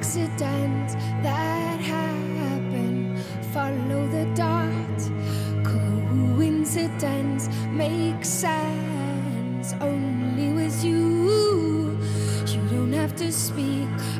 accidents that happened. follow the dot. Coincidence makes sense only with you. You don't have to speak.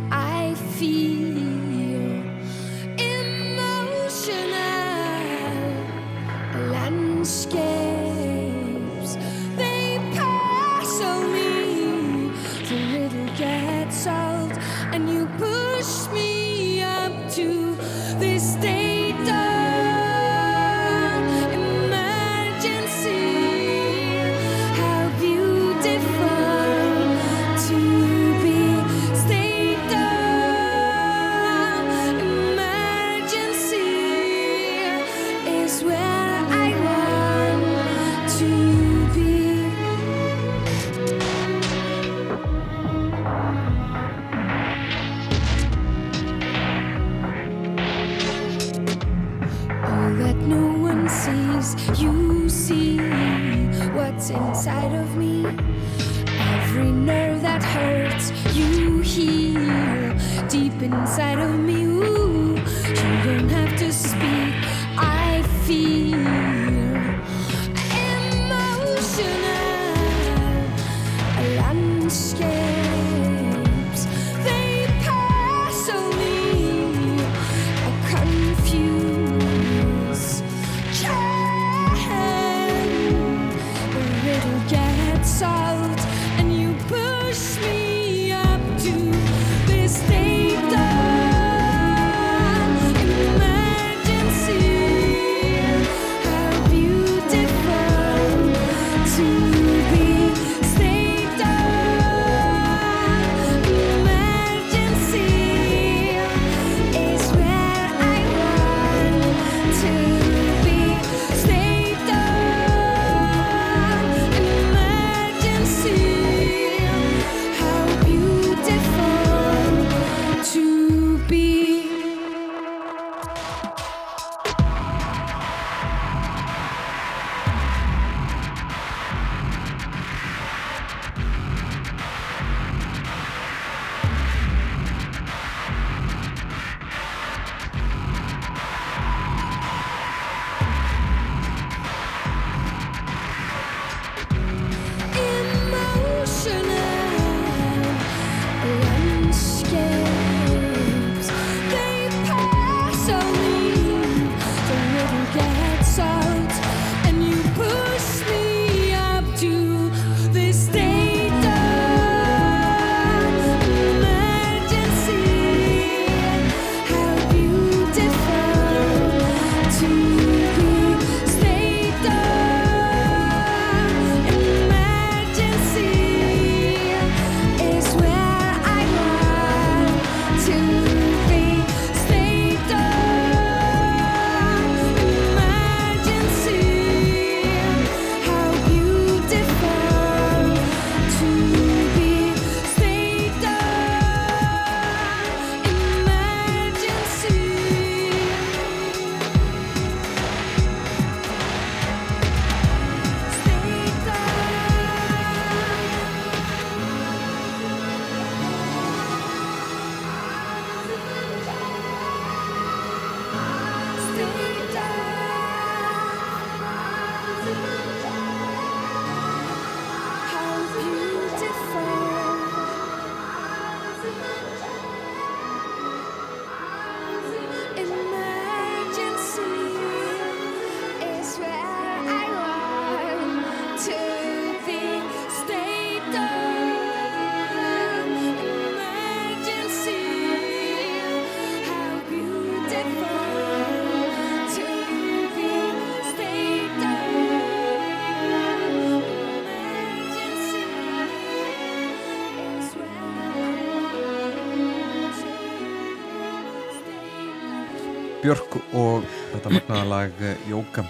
Björk og þetta magnaða lag eh, Jóka.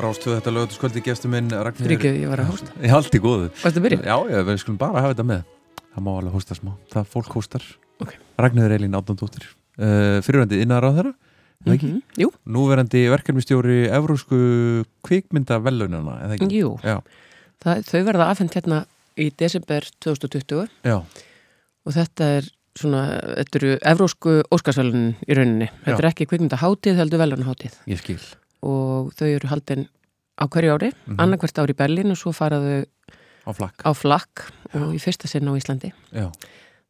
Rástuð þetta lögatuskvöldi gæstu minn Ragnir Ríkjöf, ég var að hósta. Ég haldi góðu. Já, já, við skulum bara hafa þetta með. Það má alveg hósta smá, það fólk hóstar. Okay. Ragnir Eilín Átnandóttir uh, eh, Fyrirverandi innaðar á þeirra Mm -hmm. núverandi verkefnistjóri Evrósku kvikmyndavelununa Jú, það, þau verða afhengt hérna í desember 2020 Já. og þetta er svona, þetta eru evrósku óskarsvelunin í rauninni. Þetta Já. er ekki kvikmyndahátíð, heldur velunaháttíð Ég skil og þau eru haldin á hverju ári, Mhm. annarkvært ári í Berlín og svo faraðu Á flakk á flakk og í fyrsta sinn á Íslandi. Já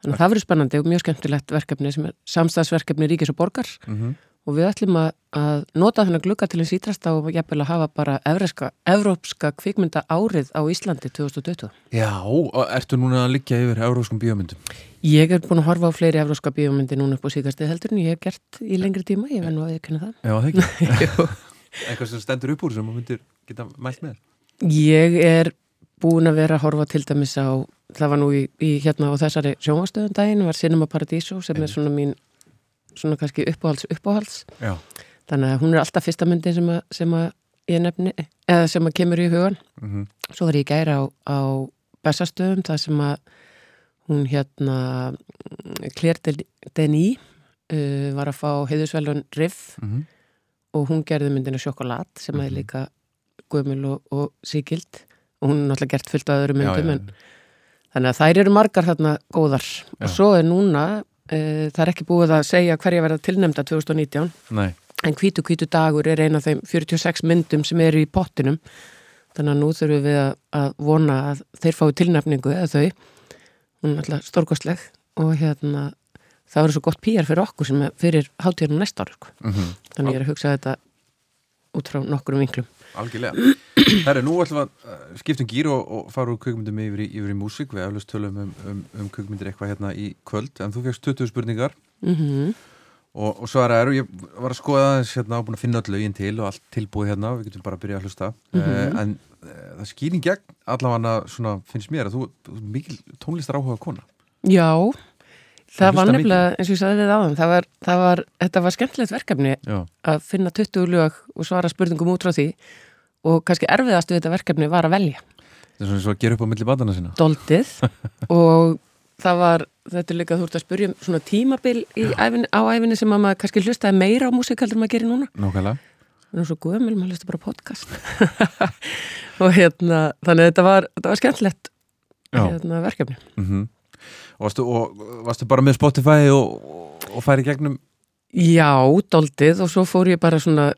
Þannig að það verður spennandi og mjög skemmtilegt verkefni sem er samstagsverkefni Ríkis og Borgar mm og við ætlum að, að nota þennan glugga til eins ítrasta og jafnvel að hafa bara evreska, evrópska kvikmynda árið á Íslandi 2020. Já, ertu núna að liggja yfir euróskum bíómyndum? Ég er búin að horfa á fleiri evróska bíómyndi núna upp á síkastið heldur en ég hef gert í lengri tíma, ég verð nú að viðkynna það. Já, það ekki. Eitthvað sem stendur upp úr sem þú myndir geta mælt með Ég er búin að vera að horfa til dæmis á, það var nú í, í hérna á þessari sjónvastöðum daginn, var Cinema Paradiso sem er svona mín, svona kannski uppáhalds uppáhalds. Já Þannig að hún er alltaf fyrsta myndin sem að, sem að ég nefni, eða sem að kemur í hugan. mm Svo var ég í gæra á, á Bessastöðum, það sem að hún hérna Claire Denis uh, var að fá heiðusvelun Riff -hmm. og hún gerði myndina Sjokolat sem að er Mhm. líka gömul og, og síkild og hún er náttúrulega gert fullt af öðrum myndum en þannig að þær eru margar þarna góðar Já. og svo er núna það er ekki búið að segja hverja verða tilnefnda 2019 Nei, en hvítu hvítu dagur er eina af þeim 46 myndum sem eru í pottinum. Þannig að nú þurfum við að, að vona að þeir fái tilnefningu eða þau. Hún er alltaf stórkostleg og hérna það verður svo gott pýjar fyrir okkur sem fyrir hátíðanum næsta ári sko. mm þannig ég er að hugsa þetta út frá nokkurum vinklum algjörlega. Herri, nú ætlum við að uh, skipta um gýr og, og fara úr kvikmyndum yfir í, yfir í músík. Við eflust tölum um, um, um kvikmyndir eitthvað hérna í kvöld. En þú fegst 20 spurningar. Mm og, og svara eru, ég var að skoða aðeins hérna og búin að finna öll lögin til og allt tilbúið hérna við getum bara að byrja að hlusta. Mhm. uh, en uh, það skýr í gegn allavega svona finnst mér að þú, er mikil tónlistar áhuga kona. Já, það var nefnilega eins og ég sagði við áðan það var, það var, þetta var skemmtilegt verkefni Já, að finna 20 lög og svara spurningum út frá því og kannski erfiðast við þetta verkefni var að velja. Það er svona svo að gera upp á milli badana sína doldið og það var, þetta er líka þú ert að spurja um svona tímabil í æfinni, á æfinni sem að maður kannski hlustaði meira á músík heldur en maður gerir núna. Nákvæmlega. Það er svo gömul, maður hlusta bara podcast. Og hérna þannig að þetta var, þetta var skemmtilegt hérna, verkefni. Mm og, varstu, og varstu bara með Spotify og, og, færi gegnum Já, doldið og svo fór ég bara svona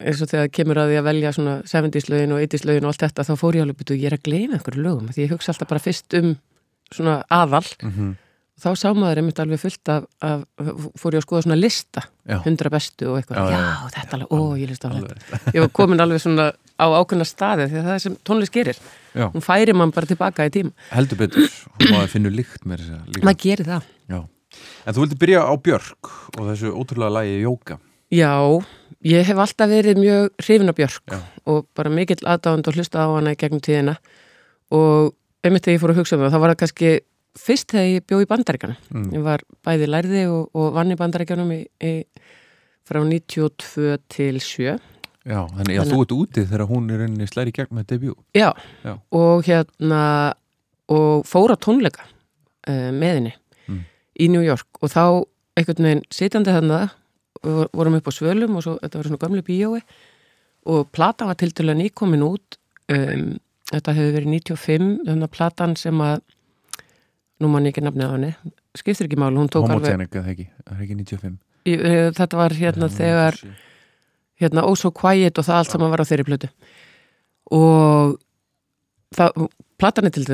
eins og þegar kemur að því að velja svona 70s lögin og 80s lögin og allt þetta þá fór ég alveg byrju, ég er að gleyma einhverju lögum því ég hugsa alltaf bara fyrst um svona aðal mm -hmm. Þá sá maður einmitt alveg fullt af, af fór ég að skoða svona lista Já. 100 bestu og eitthvað, Já, já, já, þetta alveg, ó, ég list á þetta. Alveg. ég var komin alveg svona á ákveðna staði því að það er sem tónlist gerir. Hún færi mann bara tilbaka í tím heldur betur. Maður finnur líkt með þess að maður gerir það. En þú vildi byrja á Björk og þessu ótrúlega lagi Jóka. Já, ég hef alltaf verið mjög hrifin af Björk og bara mikill aðdáðand og hlusta á hana í gegnum tíðina. Og einmitt þegar ég fór að hugsa um það, þá var það kannski fyrst þegar ég bjó í bandaríkana. Mm. Ég var bæði lærði og, og vann í bandaríkanum í, í, frá 92 til 7. Já, þannig að þú ert úti þegar hún er rauninni slæri gegn með debut Já, Já. og hérna og fór á tónleika uh, með henni Mm. í New York og þá einhvern veginn sitjandi þarna og vorum upp á svölum og svo, þetta var svona gamlu bíói og plata var til að nýkomin út um, þetta hefur verið 95 þannig að platan sem að nú mann ekki nafnið á henni. Skiptir ekki máli, hún tók alveg Homogenic eða ekki, það er ekki 95 í, eh, þetta var hérna þegar hérna Oh So Quiet og það allt saman var á þeirri plötu. Og það, platan er til,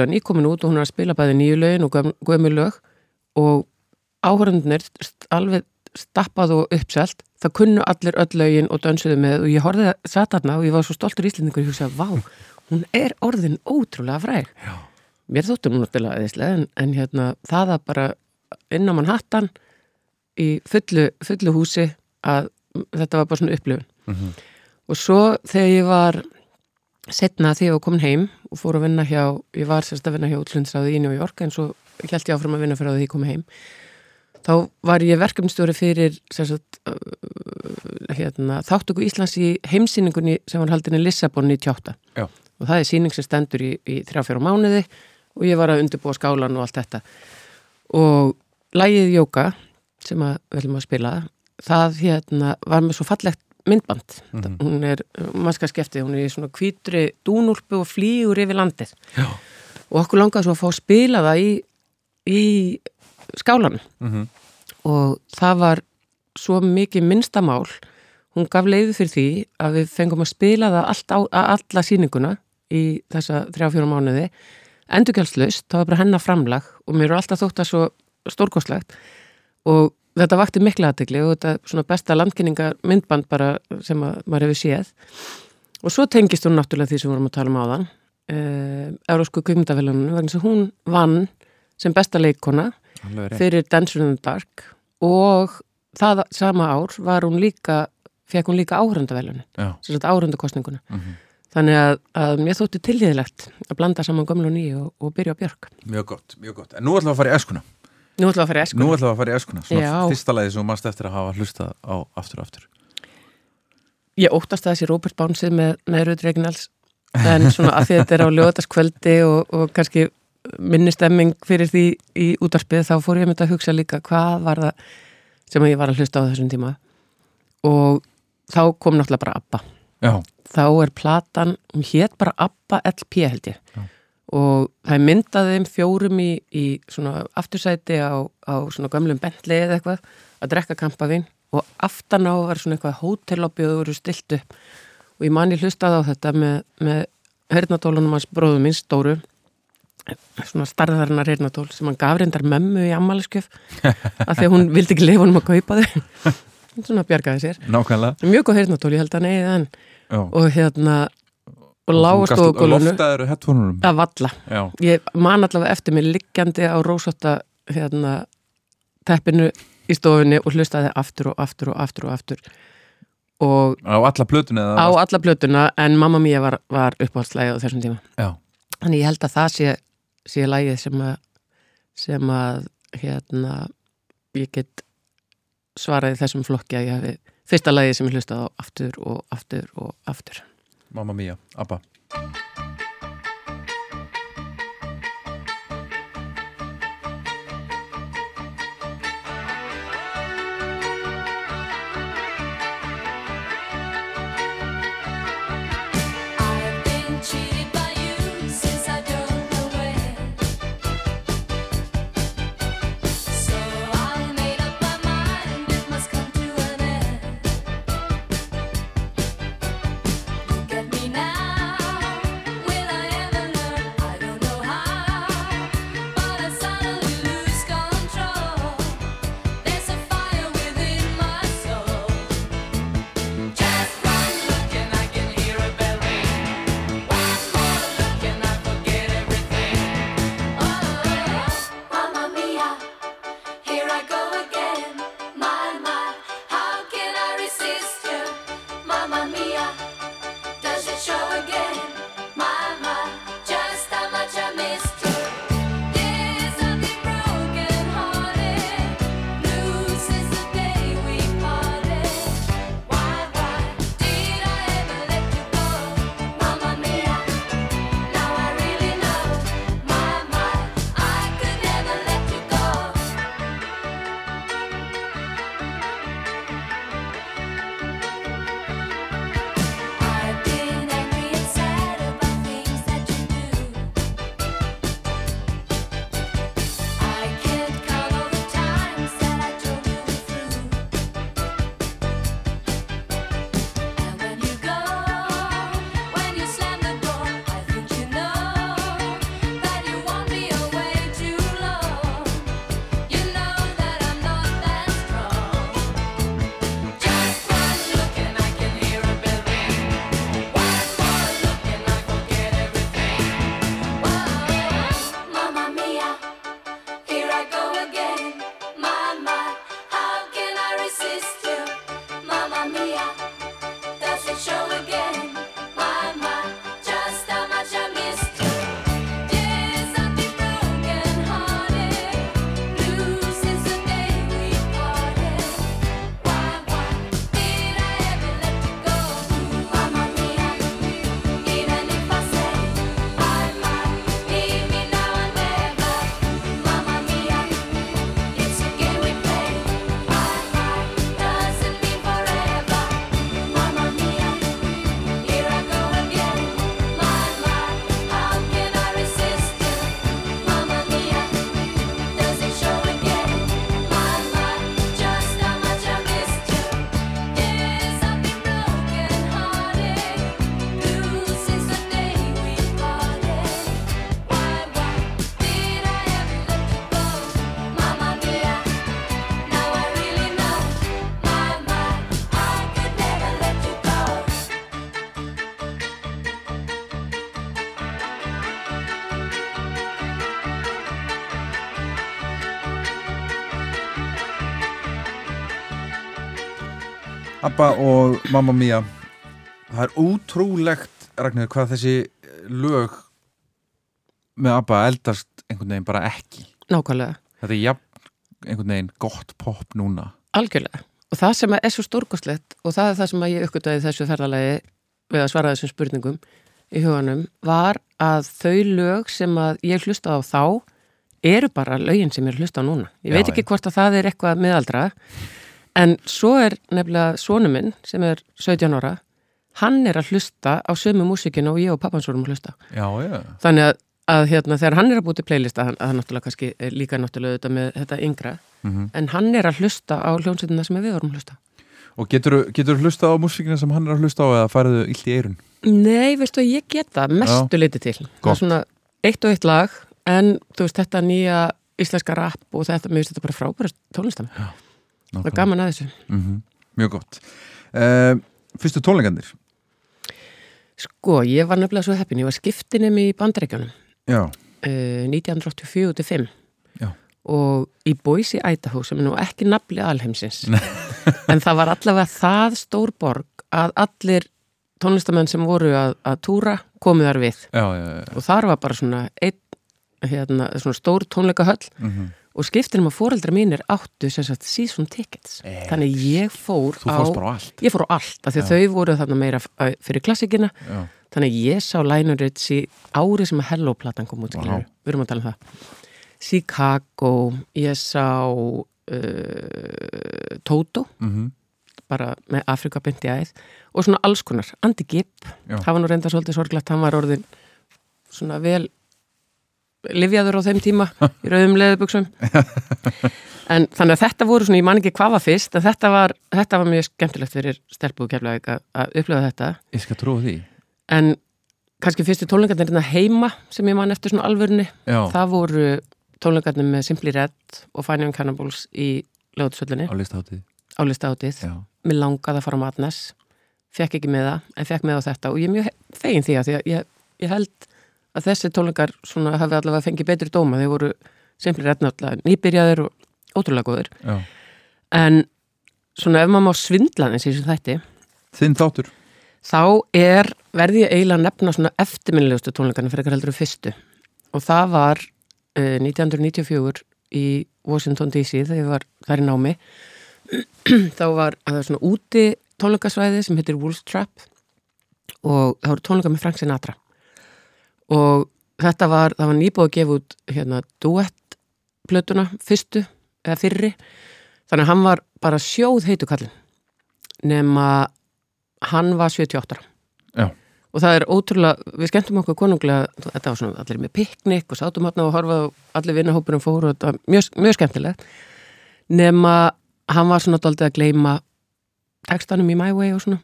að nýkomin út og hún er að spila bæði nýju lögin og göm- gömul lög. Og áhörðunir alveg stappað og uppselt. Það kunnu allir öll lögin og dönsuðu með. Og ég horfið að satarna og ég var svo stoltur íslendingur og ég hugsaði, vá, hún er orðin ótrúlega fræg. Já. Mér þóttum hún að spila eðislega en, en hérna, það að bara inn á mann hattan í fullu, fullu húsi að þetta var bara svona upplifun Mhm. og svo þegar ég var setna þegar ég var komin heim og fór að vinna hjá, ég var sérst að vinna hjá útlundsráði í New York en svo held ég áfram að vinna fyrir að því ég kom heim þá var ég verkefnstjóri fyrir sérst, uh, hérna, þáttöku Íslands í heimsýningunni sem var haldin í Lissabon 98 Já. og það er sýning sem stendur í, í þrjá-fjóra mánuði og ég var að undirbúa skálan og allt þetta og lægið Jóka sem að við viljum að spila það hérna var með svo fallegt myndband Mhm. hún er, maður skal skefti hún er í svona hvítri dúnúlpu og flýgur yfir landið Já. og okkur langaði svo að fá að spila það í, í skálanum Mhm. og það var svo mikið minnstamál hún gaf leiði fyrir því að við fengum að spila það allt á, alla sýninguna í þessa þrjá-fjóra mánuði endurgjaldslaust, það var bara hennar framlag og mér er alltaf þótt að svo stórkostlegt og þetta vakti mikla aðtegli og þetta er svona besta landkynningar myndband bara sem að maður hefur séð og svo tengist hún náttúrulega því sem við vorum að tala um áðan uh, Eurósku kvikmyndafélaginu vegna sem hún vann sem besta leikona fyrir Dancer in the Dark og það sama ár var hún líka fekk hún líka áhörundavelunni Já. sem sagt áhörundakostninguna Mhm. Þannig að, að mér þótti tilhýðilegt að blanda saman gömlu og nýju og, og byrja á björk Mjög gott, mjög gott. En nú ætlum við að fara í eskuna. Nú ætlum við að fara í esku Nú ætlum við að fara í eskuna. Svona fyrsta lagi sem mannst eftir að hafa hlustað á aftur og aftur. Ég óttast að þessi Robert Bánsið með Nærud Regnals en svona að því að þetta er á lögataskvöldi og, og kannski minni stemming fyrir því í útarpið þá fór ég þetta að hugsa líka hvað var það sem ég var að hlusta á þessum tíma og þá kom náttúrulega bara ABBA Já. þá er platan, hún hét bara ABBA LP held ég. Já. og það er myndað þeim fjórum í, í svona aftursæti á, á svona gömlum Bentley eða eitthvað að drekka kampavín og aftan á var svona eitthvað hótelobbi og þau voru stilt upp. Og ég man ég hlustaði á þetta með, með hernadólunum hans bróðum minn stóru svona starðarinnar hernadól sem hann gaf reyndar mömmu í ammaliskjöf af því að hún vildi ekki leifa honum að kaupa þau. Svona bjargaði sér. Nákvæmlega. mjög góð hernadól, ég held að enn Já. og hérna og lág á stofugólunu Loftaður headphone-unum. að valla Já. ég man allavega eftir mig liggjandi á rósótta hérna teppinu í stofunni og hlustaði aftur og aftur og aftur og aftur og Á alla plötun eða? á alla plötuna en mamma mía var, var uppáhaldslægið á þessum tíma Já. þannig ég held að það sé, sé lægið sem að sem að hérna ég get svaraði þessum flokki að ég hafi fyrsta lægið sem ég hlustaði á aftur og aftur og aftur Mamma Mia, Abba. Abba og Mamma Mia. Það er útrúlegt Ragnar hvað þessi lög með Abba eldast einhvern veginn bara ekki. Nákvæmlega, þetta er jafn einhvern veginn gott pop núna. Algjörlega. Og það sem er svo stórkostlegt og það er það sem ég uppgötaði þessu ferðalagi við að svara þessum spurningum í huganum var að þau lög sem að ég hlusta á þá eru bara lögin sem ég hlusta á núna. Ég Já, veit ekki hvort að það er eitthvað miðaldra en svo er nefnilega sonu minn sem er 17 ára hann er að hlusta á sömu músikinu og ég og pappans vorum að hlusta já, já, þannig að, að hérna, þegar hann er að búti playlista hann, að hann náttúrulega kannski er líka náttúrulega þetta með þetta yngra mm en hann er að hlusta á hljómsveitina sem við vorum að hlusta og getur þú hlusta á músikina sem hann er að hlusta á eða fariðu illt í eirun Nei, veistu að ég get það mestu liti til. Það Gott. er svona eitt og eitt lag en þú veist þetta nýja íslenska rap og þetta, mér finnst þetta bara frábæra tónlistam það er gaman að þessu. Mm mjög gott. Uh, fyrstu tónleikandir Sko, ég var nefnilega svo heppin, ég var skiptinum í bandarækjunum já, uh, 1984-5 Já. og í Boise, Idaho sem er nú ekki nafli alheimsins en það var allavega það stór borg að allir tónlistamenn sem voru að, að túra komið þar við. Já, já, já. og þar var bara svona einn hérna, svona stór tónleikahöll. Mm og skiptinum að fóreldra mínir áttu sem sagt season tickets. Eh. þannig ég fór á á ég fór á allt, af því að þau voru þarna meira fyrir klassikina. Já, Þannig ég sá Lionel Richie árið sem að Hello-platan kom út, wow. við erum að tala um það. Chicago, ég sá uh, Toto, mm bara með Afrika byndi æð. Og svona alls konar. Andy Gibb, það var nú reynda svolítið sorglegt, hann var orðin svona vel livjaður á þeim tíma í rauðum leðubuxum. En þannig að þetta voru svona, ég man ekki hvað var fyrst, en þetta var, þetta var mjög skemmtilegt fyrir stelpu og keflaðið að, upplifa þetta. Ég skal trúa því. En kannski fyrstu tónleikarnir hérna heima sem ég man eftir svona alvörni já, það voru tónleikarnir með Simply Red og Fine Young Cannibals í lögutsöllinni á já, mér langaði að fara á Madness. Fekk ekki með það, en fekk með á þetta. Og ég er mjög fegin því að ég, ég held að þessi tónleikar svona hafi allavega fengið betri dóma, þeir voru Simply Red náttúrulega nýbyrjaðir og ótrúlega góður já. en svona ef maður má svindla í þessum þætti þinn þáttur. þá er, verði ég eiginlega að nefna svona eftirminnilegustu tónleikarnir fyrir eitthvað heldur fyrstu. Og það var uh, 1994 í Washington DC þegar ég var þar í námi. Þá var það var svona úti tónleikasvæði sem heitir Wolf Trap og það voru tónleikar með Frank Sinatra og þetta var, það var nýbúið að gefa út hérna duett plötuna fyrstu eða fyrri þannig að hann var bara sjóð heitu kallin nema hann var 78 ára. Já. og það er ótrúlega, við skemmtum okkur konunglega, þetta var svona allir með piknik og sátum hann og horfa og allir vinnahópurum fóru og þetta var mjög, mjög skemmtilegt nema hann var svona doldið að gleyma textanum í My Way og svona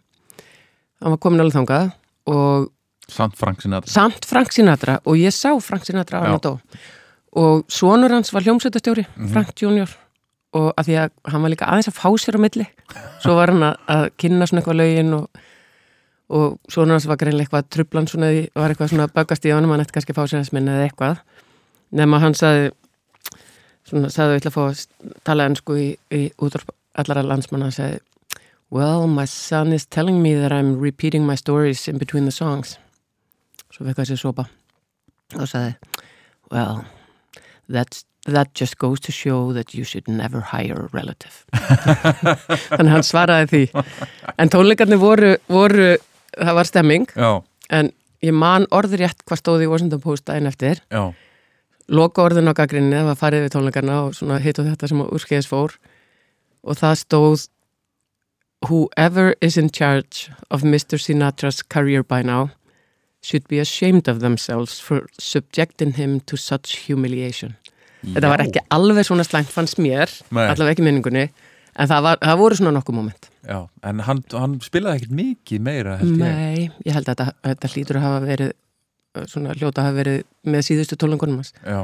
hann var komin alveg þangað og samt Frank Sinatra. Samt Frank Sinatra og ég sá Frank Sinatra á hann að dó. Og sonur hans var hljómsveitastjóri Mhm. Frank Junior. Og að því að hann var líka aðeins að fá sér á milli. Svo var hann að, að kynna svona eitthvað lögin og, og sonur hans var greinlega eitthvað trublan svona, því- var eitthvað svona að bögast í honum hann eftir kannski að fá sér hans minna eða eitthvað. Nema hann sagði svona sagði við ætla að fá að tala ennsku í, í útvarp allara landsmanna. Hann sagði Well, my son is telling me that I'm repeating my stories in between the songs svo fekk það sér sopa. Og sagði well, that's, that just goes to show that you should never hire a relative. Þannig hann svaraði því. En tónleikarnir voru, voru það var stemming. Já, en ég man orðrétt hvað stóði í Washington Post daginn eftir. Já, loka orðin á gaggrinni það var farið við tónleikarna og hitt og þetta sem úrskeiðis fór. Og það stóð Whoever is in charge of Mr. Sinatra's career by now should be ashamed of themselves for subjecting him to such humiliation. Þetta var ekki alveg svona slæmt fannst mér, Nei. allavega ekki minningunni, en það, var, það voru svona nokkuð moment. já en hann, hann spilaði ekkert mikið meira held ég Nei, ég held að þetta, þetta hlýtur að hafa verið, uh, svona hljóta að hafa verið með síðustu tólengunum hans. já,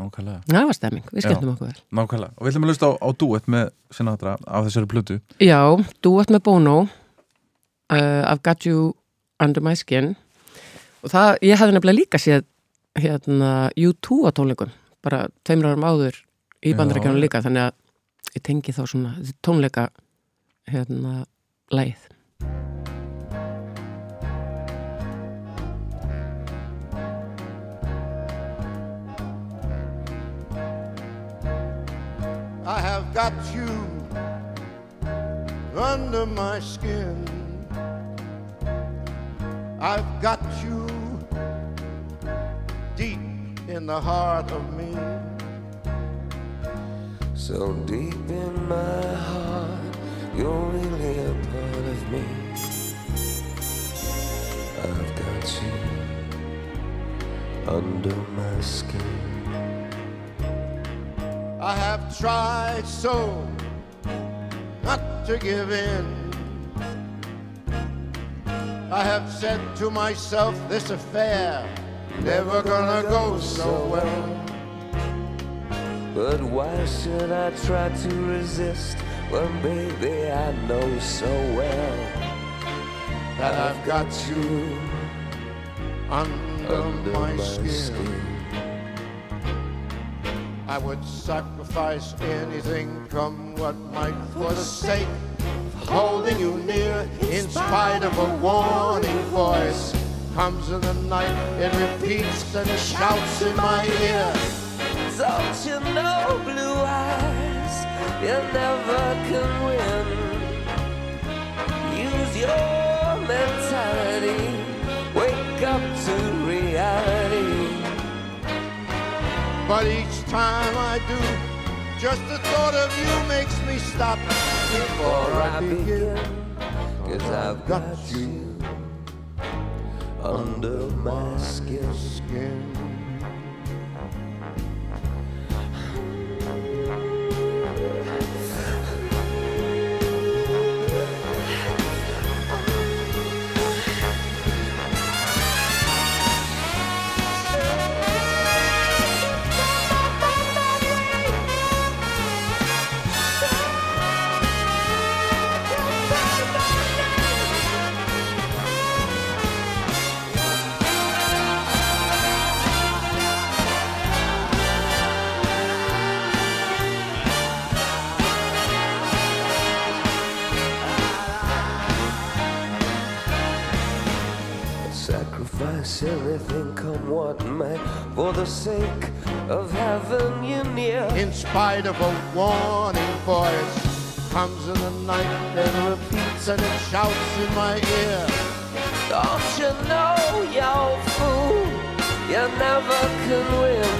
nákvæmlega, Það var stemming, við skemmtum okkur vel. nákvæmlega og við ætlum að lusta á, á duett með Sinatra á þessari plötu Já, duett með Bono uh, I've got you under my skin og það, ég hefði nefnilega líka séð hérna U2 á tónleikum bara tveimur árum áður í Já. bandarækjunum líka þannig að ég tengi þá svona tónleika hérna lægið. I have got you under my skin. I've got you deep in the heart of me. So deep in my heart, you're really a part of me. I've got you under my skin. I have tried so not to give in. I have said to myself, this affair never gonna go so well. But why should I try to resist when, baby, I know so well That I've got you under, under my, my skin. skin? I would sacrifice anything, come what might, for the sake holding you near. In spite of a warning voice, comes in the night, it repeats and shouts in my ear. Don't you know, blue eyes, you never can win. Use your mentality, wake up to reality. But each time I do, just the thought of you makes me stop before I begin. Cause I've got you under my skin. Skin. Sacrifice everything, come what may, for the sake of having you near. In spite of a warning voice, comes in the night and repeats and it shouts in my ear. Don't you know, you're a fool, you never can win.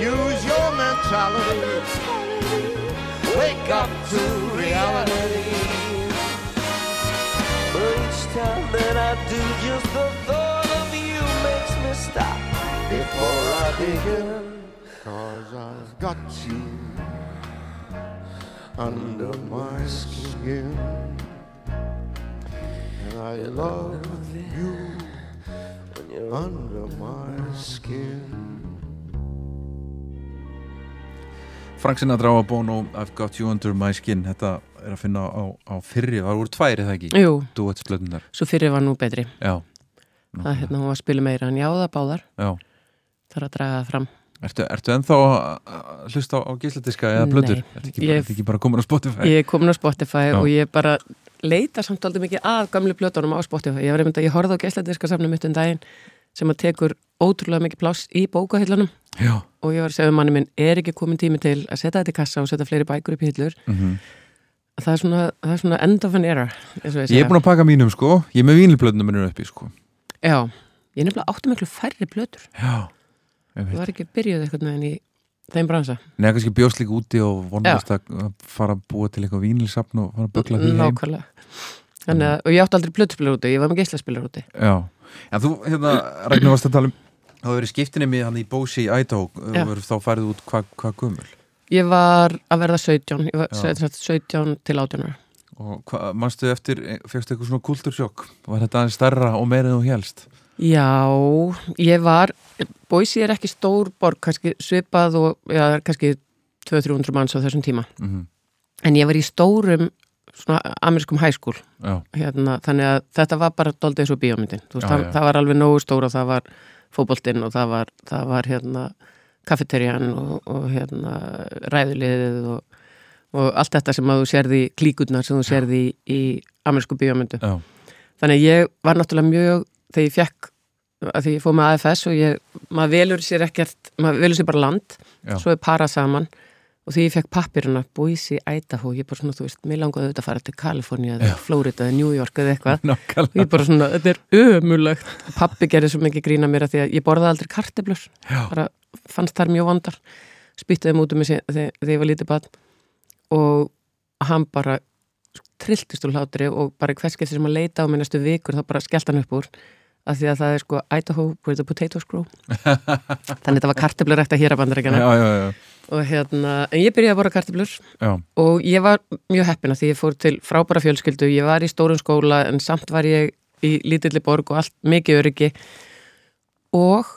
Use your mentality. Wake up to reality. Time that I do, just the thought of you makes me stop Before I begin, cause I've got you under my skin. And I love you when you're under my skin. Frank Sinatra á Bono I've got you under my skin þetta er að finna á, á fyrri, það voru tvær eða ekki Jú, svo fyrir var nú betri. já, Það er hérna hún var að spila meira en já það báðar. já Það er að draga það fram. Ertu, ertu ennþá að hlusta á, á gísladiska eða blöður? Nei, Ertu ekki, ekki bara komin á Spotify? Ég er komin á Spotify Já. og ég bara leita samt aldrei mikið að gamlu plötunum á Spotify. Ég var einmitt að ég horfði á geisladiska samnum mitt um daginn sem að tekur ótrúlega mikið pláss í bókahillunum og ég var að segja um manni minn, er ekki komin tími til að setja þetta í kassa og setja fleiri bækur upp í hillur mm það er svona, það er svona end of an era ég er búin að pakka mínum sko. Ég er með vínilblöndum minnum uppi sko. Já, ég er nefnilega átti miklu færri plötur. Já, ég veit var ekki byrjuð eitthvað en í þeim bransa. Nei, kannski bjóst líka úti og vonast að að fara að búa til eitthvað vínilsapn og fara að bögla því heim. Nákvæmlega. Þannig að, og ég átti aldrei plötuspilar úti, ég var með geislaspilar úti. Já, en þú, hérna, Ragnar varst að tala um þá hefur verið skiptinni með hann í Bósi í Idaho. Já. og þá færið út hvað hva gömul Ég var að verða 17, ég var Já. sem sagt 17 til 18 ára. Og hva, manstu eftir, fegstu eitthvað svona kultursjokk? Var þetta aðeins stærra og meira en þú helst Já, ég var Boise er ekki stór borg, kannski svipað og, já, kannski 200-300 manns á þessum tíma. Mm en ég var í stórum svona amerískum hæskúl hérna, þannig að þetta var bara doldið eins og bíómyndin. Þú veist, Já, það, já. það var alveg nógu stór og það var fótboltinn og það var, það var hérna kaffeterjan og, og hérna ræðuliðið og, og allt þetta sem að þú sérði klíkurnar sem þú sérði í, í amerísku bíómyndu. Þannig ég var náttúrulega mjög þegar ég fekk, að því ég fóð með AFS og ég, maður velur sér ekkert maður velur sér bara land, Já. svo er para saman og því ég fekk pappirina Boise, Idaho, ég bara svona, þú veist mér langaði auðvitað að fara til Kalifornia eða Florida eða New York eða eitthvað. Og ég bara svona, þetta er ömulegt pappi gerði svo mikið grína mér að því að ég borðaði aldrei karteblur bara fannst þær mjög vandar spýtti þeim út um mig þegar ég var lítið barn. Og hann bara trilltist úr hlátri og bara í hvers getur sem að leita á mig næstu vikur þá bara skellt hann upp úr. Af því að það er sko Idaho where the potatoes grow þannig þetta var karteblur hér að bandarækjana já, já, og hérna, en ég byrjaði að borða karteblur já. og ég var mjög heppina því ég fór til frábæra fjölskyldu, ég var í stórum skóla en samt var ég í lítilli borg og allt mikið öryggi. Og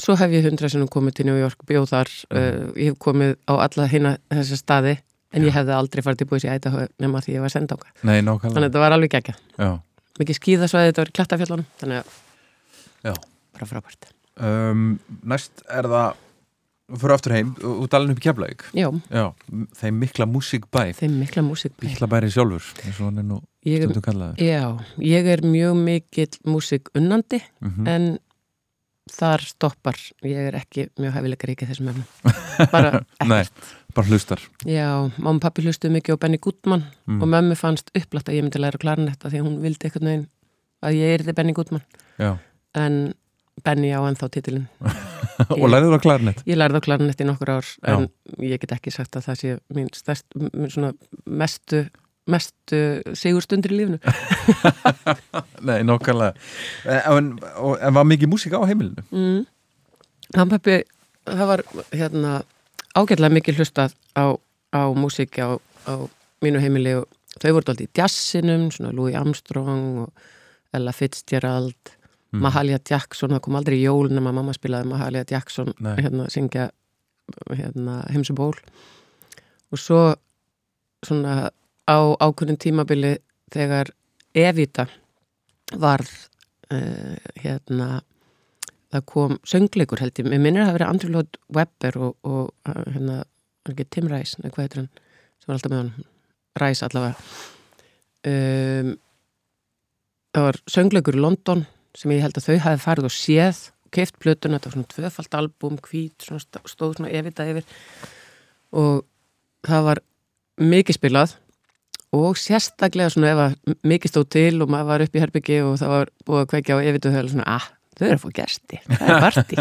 svo hef ég hundra sinnum komið til New York, bjóð þar. Uh, ég hef komið á alla hinna þessa staði en ég hefði aldrei farið til búið sér æta nema því ég var senda okkar Nei, þannig að þetta var alveg Já, mikið skíðasvæði, þetta var í klattafjallunum þannig að já. bara frábært. Um, Næst er það Fyrir aftur heim, út alveg upp í Keflavík. Já, Já, þeim mikla músíkbæ þeim mikla sjálfur eins og hann er nú ég, kallaður. Já, ég er mjög mikill músík unnandi Mhm. en þar stoppar. Ég er ekki mjög hæfileika ríkið þessum efnum. Bara Nei, ekkert. bara hlustar. Já, mamma og pappi hlustuðu mikið á Benny Goodman Mm. og mömmu fannst upplætt að ég myndi læra klarinetta því hún vildi eitthvað neginn að ég erði Benny Goodman. Já, en Benny á ennþá titilin og læriður að klarnett Ég lærði á klarinett í nokkur ár en ég get ekki sagt að það sé mín stærst, mín svona mestu mestu sigurstundir í lífinu. Nei, nákvæmlega. En, og, en var mikið músík á heimilinu? mm. Hann pappi, það var hérna ágætlega mikið hlustað á, á músík á, á mínu heimili og þau voru alltaf í jazzinum, svona Louis Armstrong og Ella Fitzgerald Mm. Mahalia Jackson, það kom aldrei í jól nema mamma spilaði Mahalia Jackson hérna syngja hérna, heimsu ból. Og svo svona á ákveðin tímabili þegar Evita var uh, hérna það kom söngleikur held ég, mér minnir að það verið Andrew Lloyd Webber og, og hérna, ekki Tim Rice, nei hvað heitir hann sem var alltaf með hann, Rice allavega. Um, það var söngleikur í London sem ég held að þau hafi farið og séð keift plötuna, þetta var svona tvöfalt albúm hvít, svona stó- stóð svona evita yfir. Og það var mikið spilað og sérstaklega svona ef að mikið stóð til og maður var upp í herbyggi og það var búið að kveikja á evitu og þau var svona, ah, þau eru að fá gesti það er partí.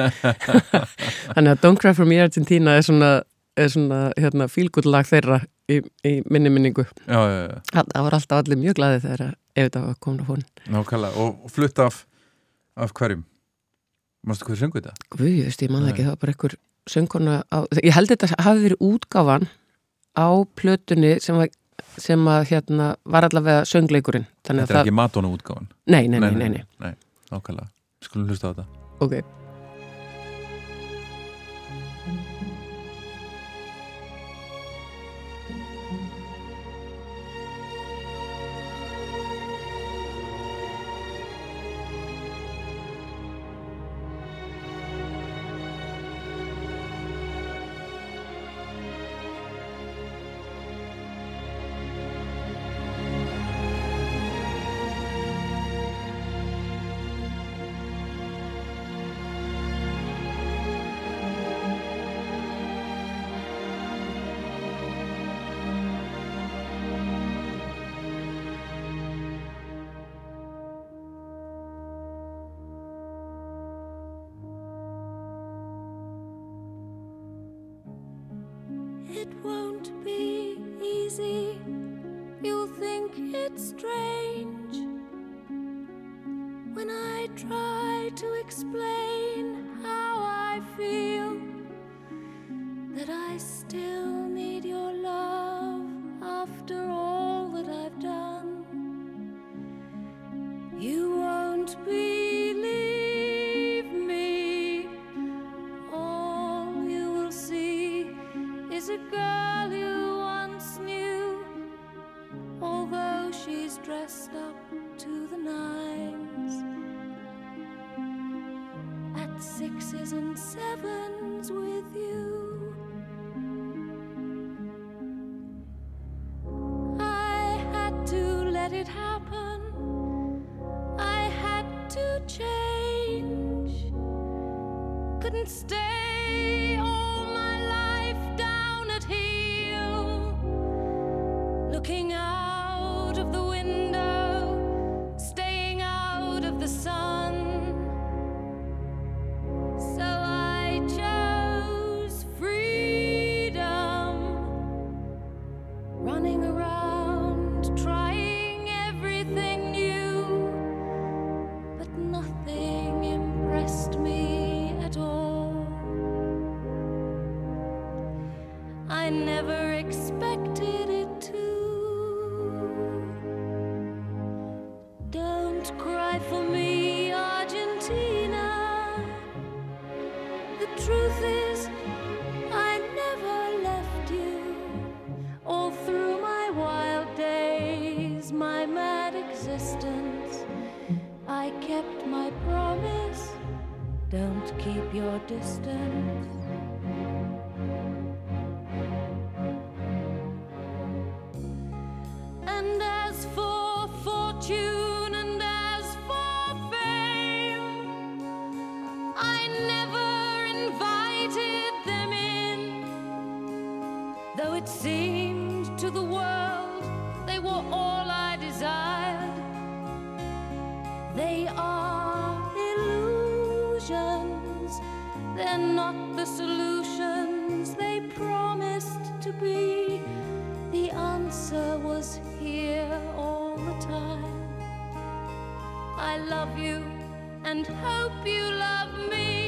Þannig að Don't Cry For Me Argentina er svona, er svona hérna, fílgullag þeirra í, í minni minningu. Já, já, já, það var alltaf allir mjög glaðið þegar evita var komin á fónin nákvæmlega og flutt af, af hverjum? Mástu hvað söngu þetta? Guð, ég veist, ég man það ekki, það var bara einhver söngkona á, ég held þetta hafi verið útgáfan á plötunni sem var sem að hérna var allavega söngleikurinn. Þetta er að ekki Madonna útgáfan það, nei, nei, nei, nei, nei, nei Nákvæmlega, skulum hlusta á þetta. Ok love you and hope you love me.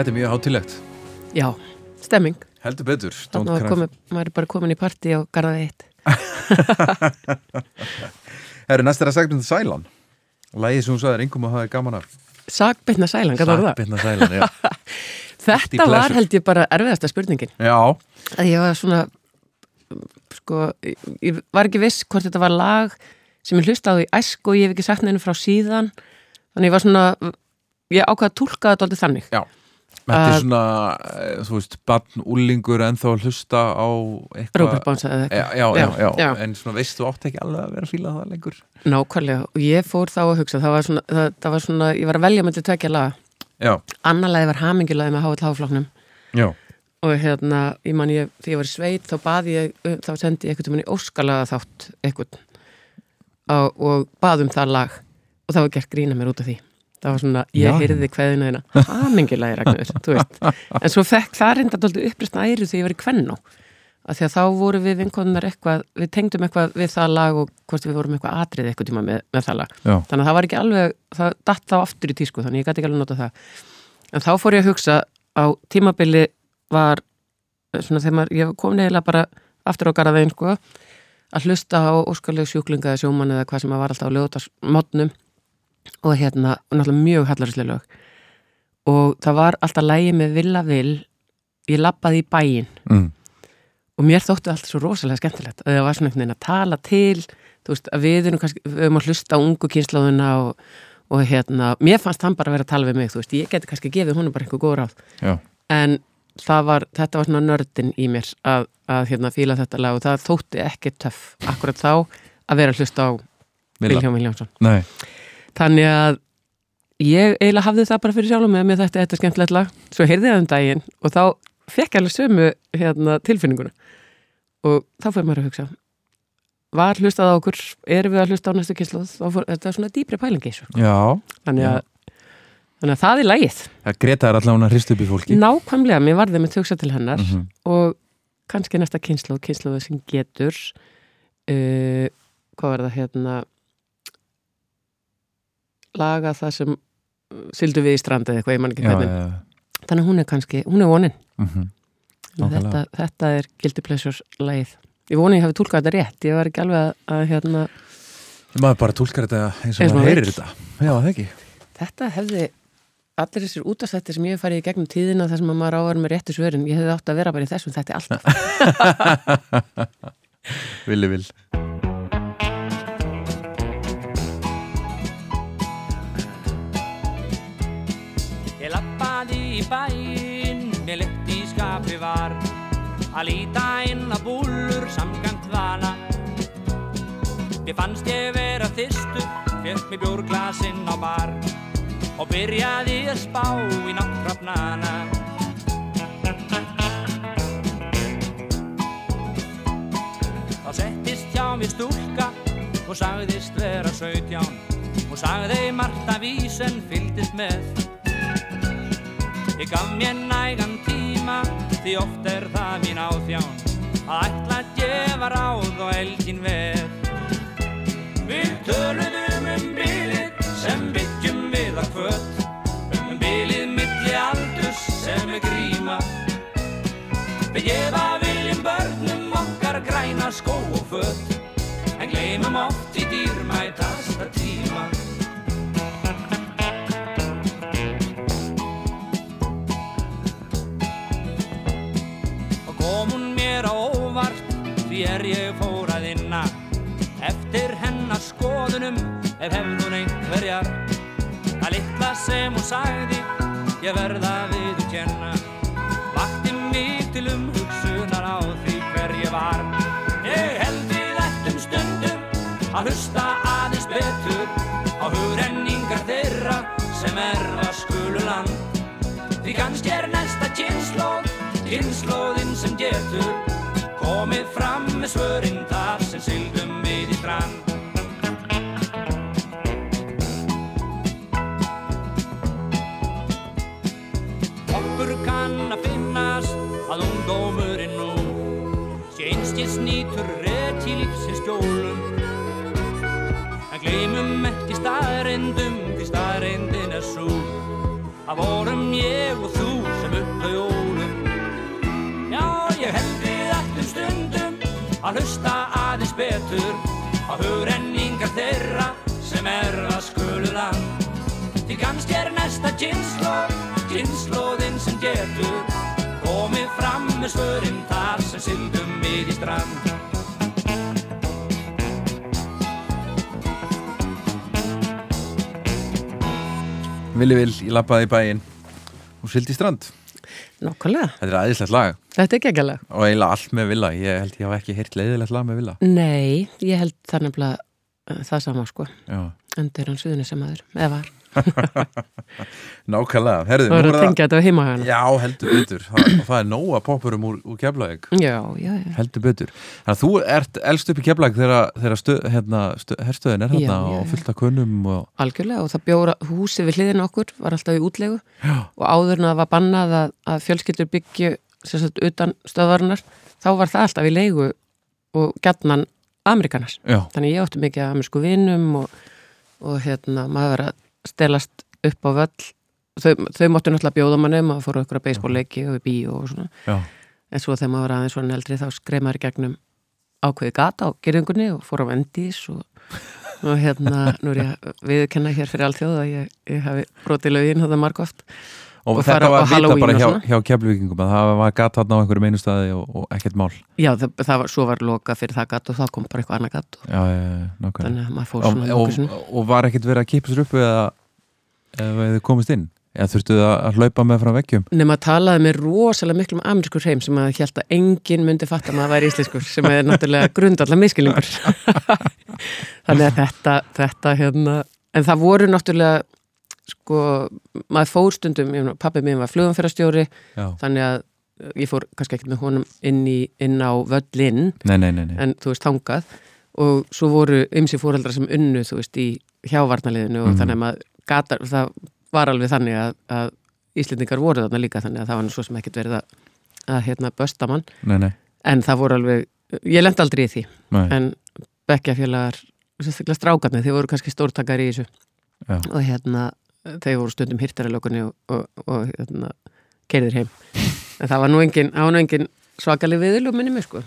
Þetta er mjög hátilegt Já, stemming. Heldur betur Þannig að maður er bara komin í partí á garðaði eitt. Herru, næst er að segja um það Sælan Lægið sem hún sagði er engum að hafa gaman af Sagbyrna sælan, gæður það? Sakbirna Sælan, já Þetta var held ég bara erfiðasta spurningin. Já, Að ég var svona, sko, ég, var ekki viss hvort þetta var lag sem ég hlusta á í æsku og ég hef ekki sagt neinu frá síðan. Þannig ég var svona, ég ákvað að túlka þetta aldrei þannig. já Þetta er svona, eh, þú veist, barn, úlingur ennþá að hlusta á eitthvað Robert Bones eða eitthvað. já, já, já, Já, en svona veist þú átt ekki alveg að vera að fíla það lengur. Nákvæmlega. Og ég fór þá að hugsa, það var svona, það, það var svona ég var að velja með til tvekja laga. Annarlega var hamingjulega með já, og hérna, ég man ég, þegar ég var í sveit þá baði ég, þá sendi ég einhvern veginn í óskalaga þátt einhvern. Og, og baði um það lag. Og það var gert grína mér út af því það var svona, ég heyrði kveðina hérna hamingilega Ragnar, þú veist. En svo fekk það reynda dóldi upprist æru þegar ég var í kvennó af því að þá voru við vinkonunar eitthvað, við tengdum eitthvað við það lag og hvort við vorum eitthvað atrið eitthvað tíma með, með það lag. Já, þannig að það var ekki alveg, það datt þá aftur í tísku þannig ég gæti ekki alveg nota það. En þá fór ég að hugsa á tímabili var eh, svona þegar maður, ég kom neðilega bara aftur á garðavegin sko að hlusta á óskarleg sjúklinga eða sjóman eða hvað sem að var alltaf á lögutasmotnum og hérna, og náttúrulega mjög hallarislega lög. Og það var alltaf lægi með Villa Vill ég lappaði í bæinn. Mm. og mér þóttu alltaf svo rosalega skemmtilegt. Að það var svona einhvern veginn að tala til þú veist, að við erum kannski við erum að hlusta á ungu kynslaðuna og, og hérna, mér fannst hann bara að vera að tala við mig þú veist, ég geti kannski gefið honum bara einhver góð ráð. Já, en það var, þetta var svona nördin í mér að, að hérna fíla þetta lag og það þótti ekki töff akkurat þá að vera að hlusta á Villa. Vilhjálm Vilhjálmsson nei, þannig að ég eiginlega hafði það bara fyrir sjálfum með mér þetta, þetta er skemmtilegt lag. Svo heyrði ég um daginn og þá fekk ég alveg sömu hérna, tilfinninguna. Og þá fyrir maður að hugsa var hlustað á okkur, erum við að hlusta á næstu kynslu þetta er svona dýpri pælingi já. Þannig að, þannig að það er lagið. Það Greta er allavega að hrist upp í fólki. Nákvæmlega, mér varði með hugsa til hennar Mhm. og kannski næsta kynslu kynslu sem getur uh, hvað var það hérna laga það sem uh, sildu við í stranda eða eitthvað, ég man ekki hvernig já, já. þannig að hún er kannski, hún er vonin Mhm. þetta, Nákvæmlega. þetta er Guilty Pleasures lagið ég voni ég hafi tólkað þetta rétt ég var ekki alveg að, að hérna Maður bara tólkar þetta eins og maður maður heyrir vill. þetta Já, það ekki þetta hefði allir þessir útastættir sem ég hef farið í gegnum tíðina þar sem að maður ávar með réttu svörin ég hefði átt að vera bara í þessum þetta alltaf Villi vil að líta inn að búlur samkvæmt vana. Mér fannst ég vera þyrstur, fekk mér bjórglasinn á bar og byrjaði að spá í náttúrafnana. Þá settist hjá mér stúlka og sagðist vera sautján og sagði margt af vísen fylgdist með. Ég gaf mér nægan tíma því oft er það mín áþján að ætla að gefa ráð og elgin veð. Við töluðum um bilið sem byggjum við að kvöt um bilið milli aldurs sem er gríma. Við gefa viljum börnum okkar græna skó og fött en gleymum oft í dýrmætasta tíma. Mér á óvart því er ég fór að inna eftir hennar skoðunum ef hefðun einhverjar að litla sem hún sagði ég verða við að kenna vakti mig til umhugsunar á því hver ég var. Ég held við ættum stundum að hlusta aðeins betur á hugrenningar þeirra sem er að skulu land Því kannski er næsta kynnslóð, kynnslóðin sem getur komið fram með svörinn þar sem syldum við í strand. Okkur kann að finnast að ungdómurinn nú sé einskis nýtur rétt í lífsins skjólum En gleymum ekki staðrindum því staðrindin er svo að vorum ég og þú sem upp að hlusta aðeins betur á hugrenningar þeirra sem er að skulu land Því kannski er næsta kynnslóð, kynnslóðin sem getur komið fram með svörin þar sem syldum við í strand. Villi vil, ég lappaði í bæinn. Og sildi í strand Nákvæmlega, Þetta er aðeinslegt lag. Þetta er geggjalag. Og eiginlega allt með Villa. Ég held ég hafa ekki heyrt leiðilegt lag með Villa. Nei, ég held það nefnilega uh, það sama sko, Já, endur hann suðunni sem aður, eða var nákvæmlega. Herðu, Það er að tengja þetta á heimahana Já, heldur betur. Það, það er nóga poppurum úr, úr já Heldur betur. Þannig að þú ert elst upp í keflaðeg þegar, hérna, stöð, herstöðin er hérna Já, já, og fullt af kunnum og, Algjörlega og það bjóra húsið við hliðin okkur var alltaf í útlegu. Já. og áður en að það var bannað að, að fjölskyldur byggju sagt utan stöðvarinnar þá var það alltaf í leigu og gætnan Amerikanars. Já, Þannig ég átti mikið af amerísku vinum og, og hérna maður að stelast upp á völl. Þau, þau máttu náttúrulega bjóða manni, maður fór á ykkur að beisbólleiki og í bíó og svona. já, En svo þegar maður var aðeins svona eldri þá skreið maður í gegnum ákveði gata á gerðingunni og fór á vendís og, og hérna, nú er ég viðkenna hér fyrir allþjóð að ég, ég hafi brotið lögin þetta margóft og, Og þetta var vita bara hjá, svona. hjá keflvíkingum að það var gat þarna á einhverjum einu staði og, og ekkert mál. Já, það, það var, svo var loka fyrir það gat og þá kom bara eitthvað annað gat og, já, já, já, þannig að maður fór svona og, nokkuð sinni. og var ekkert verið að kipa sér upp eða eða þið komist inn? Eða þurftuð að að hlaupa með frá veggjum? Nefn að talaði með rosalega miklum amerískur heim sem að held að enginn myndi fatta að maður væri íslenskur sem er náttúrulega grundallar miskilningur þannig að þetta, þetta hérna, en það voru náttúrulega sko, maður fór stundum pabbi minn var flugumferðarstjóri þannig að ég fór kannski ekkert með honum inn, í, inn á völlinn nei, nei, nei, nei. en þú veist þangað og svo voru ymsi fóreldrar sem unnu þú veist í hjávarnaliðinu og Mhm. þannig að maður gatar, það var alveg þannig að, að Íslendingar voru þarna líka þannig að það var nú svo sem ekkert verið að, að hérna bösta mann nei, nei, en það voru alveg, ég lend aldrei í því nei. en bekkjafélagar sérstaklega strákarnir, þeir voru kannski stórtakar í þessu Já. og hérna þeir voru stundum hirtar í lökunni og, og, og hérna, keirðir heim. En það var nú engin, það var engin svakalig viðil og minni mig sko.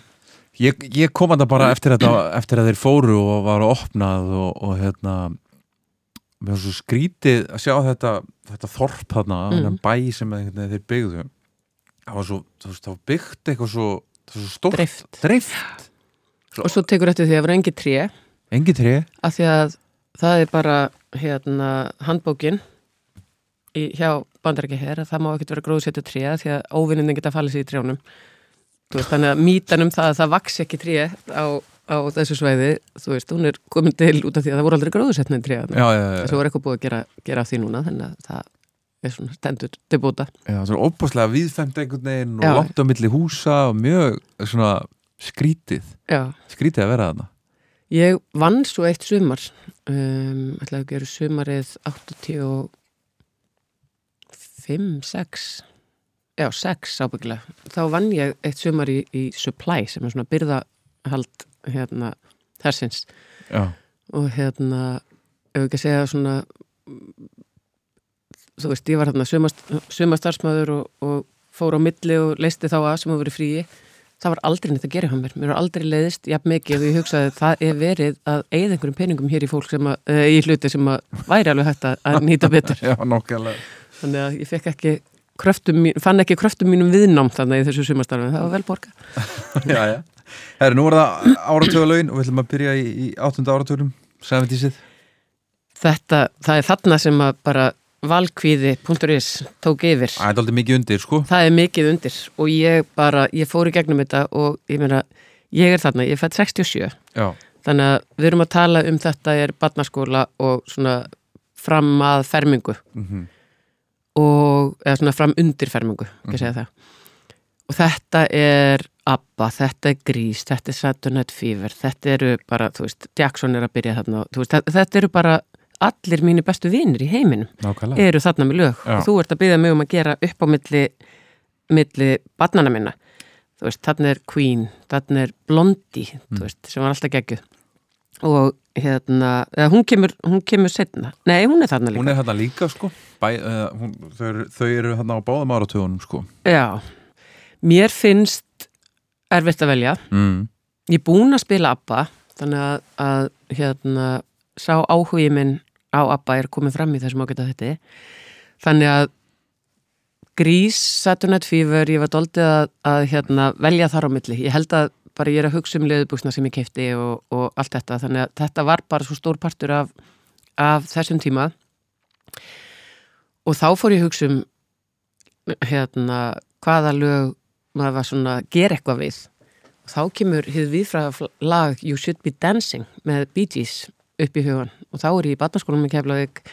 Ég, ég kom að það bara eftir, þetta, eftir að þeir fóru og var opnað og, og hérna mér var svo skrítið að sjá þetta þetta þorp þarna, Mm. bæ sem veginn þeir byggðu. Það var svo, það var byggt eitthvað svo, það var svo stórt. Dreift. Dreift, og svo tekur eftir því að vera engi tré. Engi tré. Af því að það er bara hérna handbókin í, hjá bandarækja hér að það má ekkert vera gróðsetja tré af því að óvinnindin geta fallið sér í trjánum. Þú veist, þannig að mítan um það að það vaks ekki tré á, á þessu svæði þú veist, hún er komin til út af því að það voru aldrei já, já, þessu var eitthvað búið að gera, gera því núna þannig að það er svona stendur til búta já svo óbúslega viðfemt einhvern veginn og langt á milli húsa og mjög svona skrítið. Já, skrítið að vera þarna ég vann svo eitt sumar um, ætlaði að gera sumarið 85, 6 já, 6 ábyggilega. Þá vann ég eitt sumar í, í Supply sem er svona byrðahald hérna, hersins. Já, og hérna ef ekki að segja svona þú veist, ég var hérna sumastarsmaður og, og fór á milli og leisti þá að sem að verið fríi það var aldrei neitt að gera hjá mér, mér var aldrei leiðist jafn mikið og ég hugsaði að það er verið að eigða einhverjum peningum hér í fólk sem að, uh, í hluti sem að væri alveg hægt að, nýta betur. Já, nokkulega þannig að ég fekk ekki kröftum, fann ekki kröftum mínum viðnám þannig í þessu sumastarfi, það var vel borga já, já. Herri, nú er það áratöðalögin og við ætlum að byrja í, áttunda áratöðum 70-sið þetta, það er þarna sem að bara valkvíði.is tók yfir. Það er aldrei mikið undir, sko. Það er mikið undir og ég bara, ég fór í gegnum þetta og ég meina, ég er þarna, ég fætt 67 Já, þannig að við erum að tala um þetta er barnaskóla og svona fram að fermingu. Mm og, eða svona fram undir fermingu, ekki að segja það. Og þetta er ABBA, þetta er Grís, þetta er Saturday Night Fever, þetta eru bara, þú veist, Jackson er að byrja þarna, þú veist, þetta eru bara allir mínu bestu vinir í heiminum nákvæmlega. eru þarna með lög. Já. og þú ert að byggja mig um að gera upp á milli, milli barnana minna. Þú veist, þarna er Queen þarna er Blondie, þú veist, sem var alltaf geggjuð. Og hérna eða, hún kemur, hún kemur setna nei, hún er þarna líka. Hún er hérna líka, sko. Bæ, uh, hún, þau, þau eru hérna á báðum áratöðunum, sko. Já, mér finnst erfitt að velja. Mm. ég er búin að spila ABBA þannig að, að hérna, sá áhugi minn á ABBA er komið fram í þessum ágæta þetta þannig að Grís, Night Fever ég var doldið að, að hérna, velja þar á milli, ég held að bara ég er að hugsa um leðubúsna sem ég keipti og, og allt þetta, þannig að þetta var bara svo stór partur af, af þessum tíma. Og þá fór ég að hugsa um hérna, hvaða lög maður var svona að gera eitthvað við. Þá kemur hið viðfræða lag You Should Be Dancing með Bee Gees upp í hugan og þá er ég í batnarskólanum í Keflavík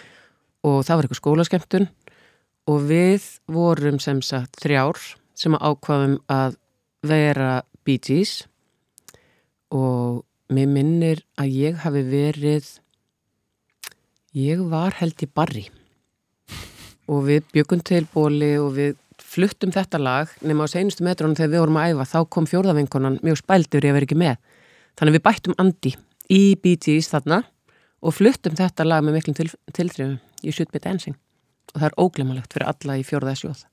og það var eitthvað skólaskemmtun. Og við vorum sem sagt þrjár sem að ákvaðum að vera Bee Gees og mér minnir að ég hafi verið ég var held í barri og við byggum til bóli og við fluttum þetta lag nema á seinustu metrónum þegar við vorum að æfa þá kom fjórðavinkonan mjög spældur ég að vera ekki með. Þannig við bættum Andi í Bee Gees þarna og fluttum þetta lag með miklum til, tilþrifum. Should Be Dancing og það er óglemalegt fyrir alla í fjórða sjóð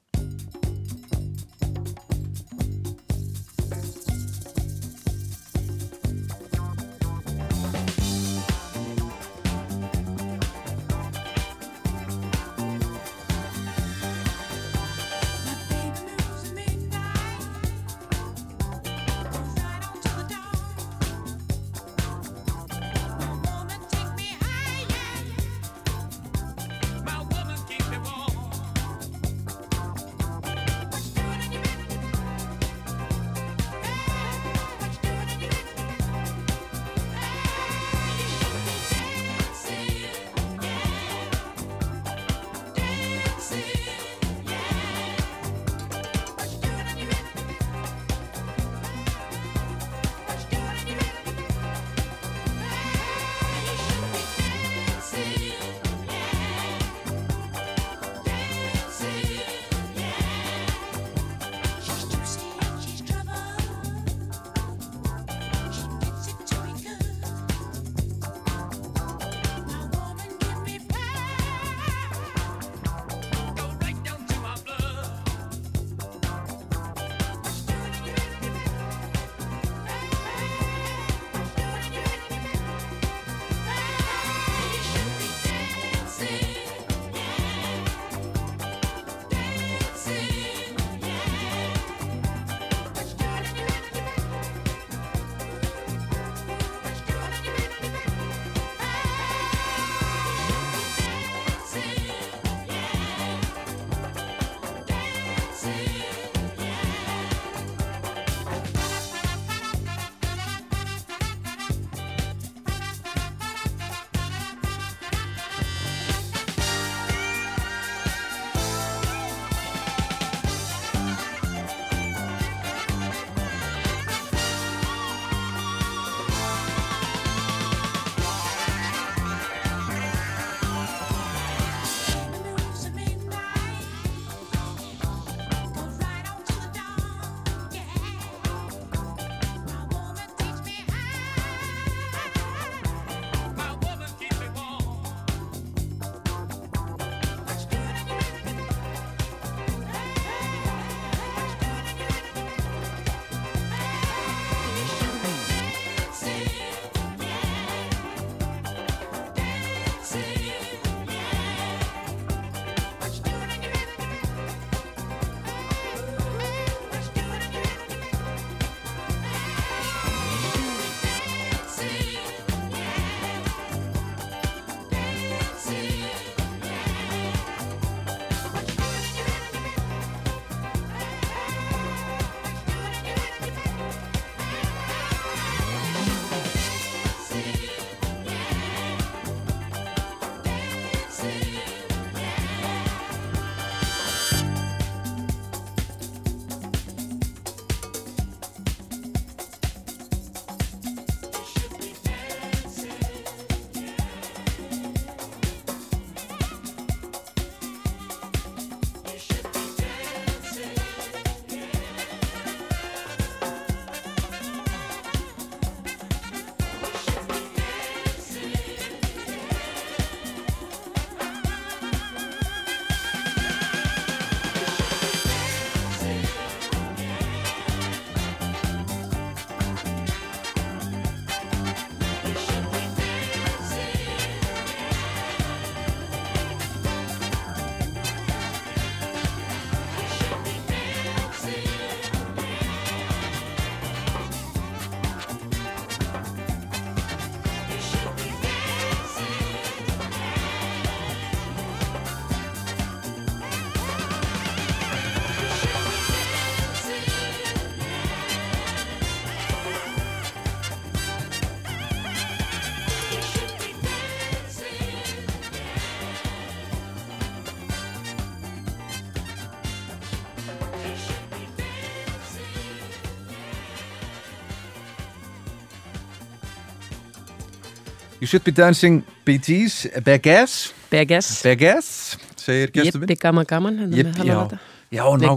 You should be dancing Bee Gees, Beges, Beggess, segir gestur minn. Gippi gaman gaman hérna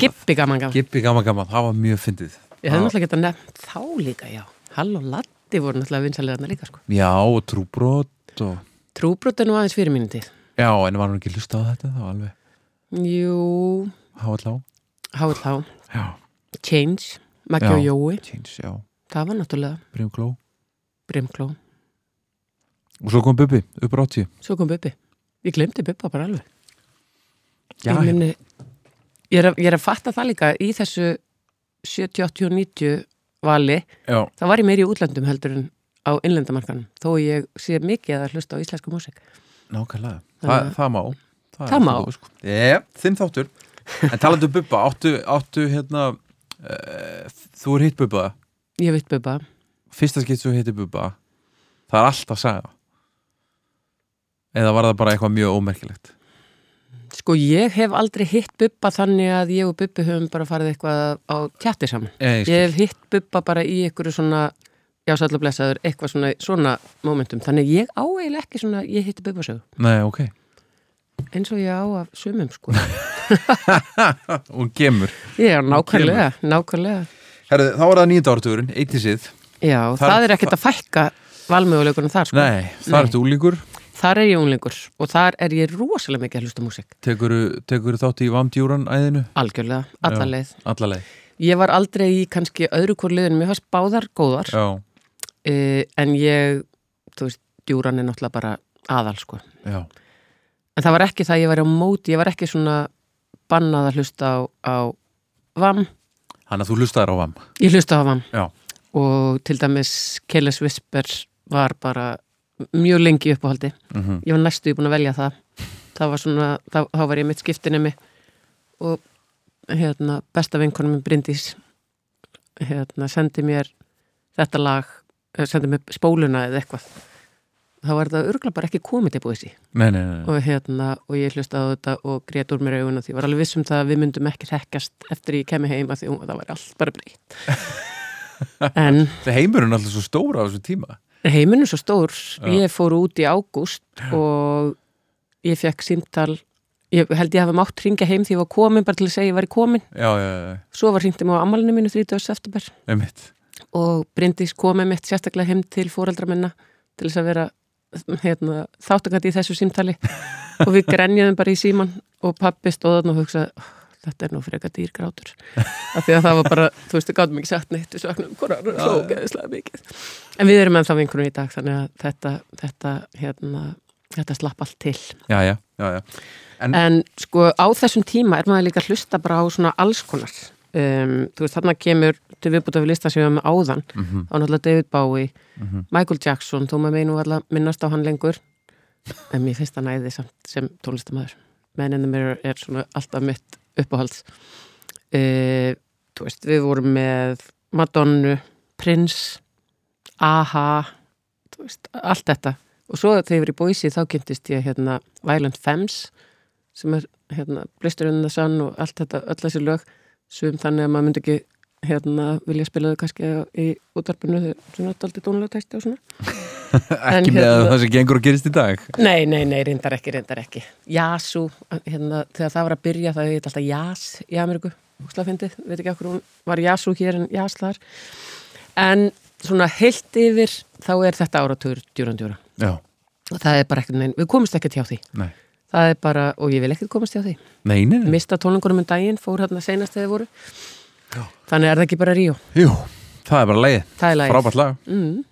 Gippi gaman gaman. Gippi gaman gaman, það var mjög fyndið. Ég hef náttúrulega getað nefnt þá líka, já. Halló Latti voru náttúrulega vinsalega þarna líka sko. Já, og trúbrot og... Trúbrot er nú aðeins fyrir mínu tíð Já, en var hann ekki hlusta á þetta? Þá alveg Jú, Háallá HLH, Já, Change Maggi og Jói, Change, já, það var náttúrulega Brimkló. Brimkló, Og svo kom Bubbi, upp á 80 svo kom Bubbi. Ég glemdi Bubba bara alveg. Já, ég, minni, ég, er að, ég er að fatta það líka. Í þessu 70, 80 og 90 vali já, þá var ég meiri í útlöndum heldur en á innlendamarkanum þó ég sé mikið að hlusta á íslensku músík. Nákvæmlega. Þa, Þannig að- Það má. Það er má. þú, sko. Ég, þinn þáttur. En talandi um Bubba, áttu, áttu hérna uh, Þú er hitt Bubba? Ég veit Bubba, Fyrsta skipt svo hitti Bubba Það er alltaf saga Eða var það bara eitthvað mjög ómerkilegt? Sko ég hef aldrei hitt Bubba þannig að ég og Bubbi höfum bara farið eitthvað á tjatti saman. Ég, ég hef hitt Bubba bara í einhverju svona já, sællega blessaður, eitthvað svona, svona momentum, þannig ég á eiginlega ekki svona ég hitti Bubba sögu, Nei, ok. Eins og ég á af sumum sko. Hún gemur já, nákvæmlega, nákvæmlega. Herðu, þá var það nýjönda áratugurinn, eittisið já, Þar- það er ekkert að fækka valmöguleikunum þar sko. Nei, það Nei. er þetta úlíkur þar er ég unglingur og þar er ég rosalega mikið að hlusta músík. Tekuru, tekuru þátt í Vamdjúran æðinu? Algjörlega, alla Já. leið. Alla leið. Ég var aldrei í kannski öðru hvort liðin mér fannst báðar góðar. Uh, en ég, þú veist, djúran er náttúrulega bara aðal sko. Já, en það var ekki það að ég var á móti ég var ekki svona bannað að hlusta á, á VAM hann að þú hlustaðir á Vam ég hlusta á VAM Já, og til dæmis Kellis Whisper var bara mjög lengi uppáhaldi. Mm ég var næstu búin að velja það. Það var svona, þá, þá var ég mitt skiptinemi og hérna besta vinkonum minn Bryndís hérna sendi mér þetta lag, sendi mér spóluna eða eitthvað. Þá var þetta örgulega bara ekki komið til búið nei. og hérna, og ég hlustaði á þetta og grét úr mér augun og því var alveg viss um það að við myndum ekki hekkast eftir ég kemi heim að því hún, það var allt bara breytt. En Það heimurinn alltaf svo stóra á þessu tíma heiminn er svo stór. Já. ég fór út í ágúst og ég fekk símtal. Ég held ég hafa mátt ringja heim því ég var komin bara til að segja ég var í komin. Já, já, já, svo var ringti mig á ammálinu mínu 30. september. Einmitt. Og Bryndís komið mitt sérstaklega heim til fóreldra minna til þess að vera hérna, þáttakandi í þessu símtali. Og við grenjuðum bara í síman og pappi stóðan og hugsaði "Oh, þetta er nú frekar dýrgrátur af því að það var bara, þú veist, við gátum ekki sagt neitt við sögnum hvora hann hló geðislega mikið. En við erum ennþá vinkunum í dag þannig að þetta, þetta, hérna þetta slapp allt til. Já, já, já, já. En- en sko á þessum tíma er maður líka að hlusta bara á svona alls konar. Um, þú veist, þarna kemur til viðbúta við lista sem við höfum með áðan. Mhm, á náttúrulega David Bowie, mhm. Michael Jackson þú maður meinu allar minnast á hann lengur. En mér finnst það næði samt sem tónlistamæður the Mirror er svona alltaf mitt uppáhalds. Þú veist, við vorum með Madonnu, Prince Aha veist, allt þetta. Og svo þegar ég var í Boise þá kynntist ég hérna Violent Femmes sem er hérna Blister in the Sun og allt þetta, öll þessi lög. Sem þannig að maður myndi ekki hérna vilja spila þau kannski í útarpinu svona daldi tónulega texti og svona. En Ekki með hérna- það sem gengur og gerist í dag? Nei, nei, nei, reyndar ekki, reyndar ekki. Jasu, hérna, þegar það var að byrja það heit alltaf Jas í Ameríku Úslafindið, veit ekki okkur hún var Jasu hér en Jas þar. En svona heilt yfir þá er þetta áratugur djúran djúra Já, og það er bara ekkert, nein, við komumst ekkert hjá því. Nei. Það er bara, og ég vil ekkert komast hjá því. Nei, nei, nei. Mista tónlingunum um daginn, fór hérna senast þegar þið voru þannig er það ekki bara Ríó? Jú, það er bara leið Frábært lag. Mm.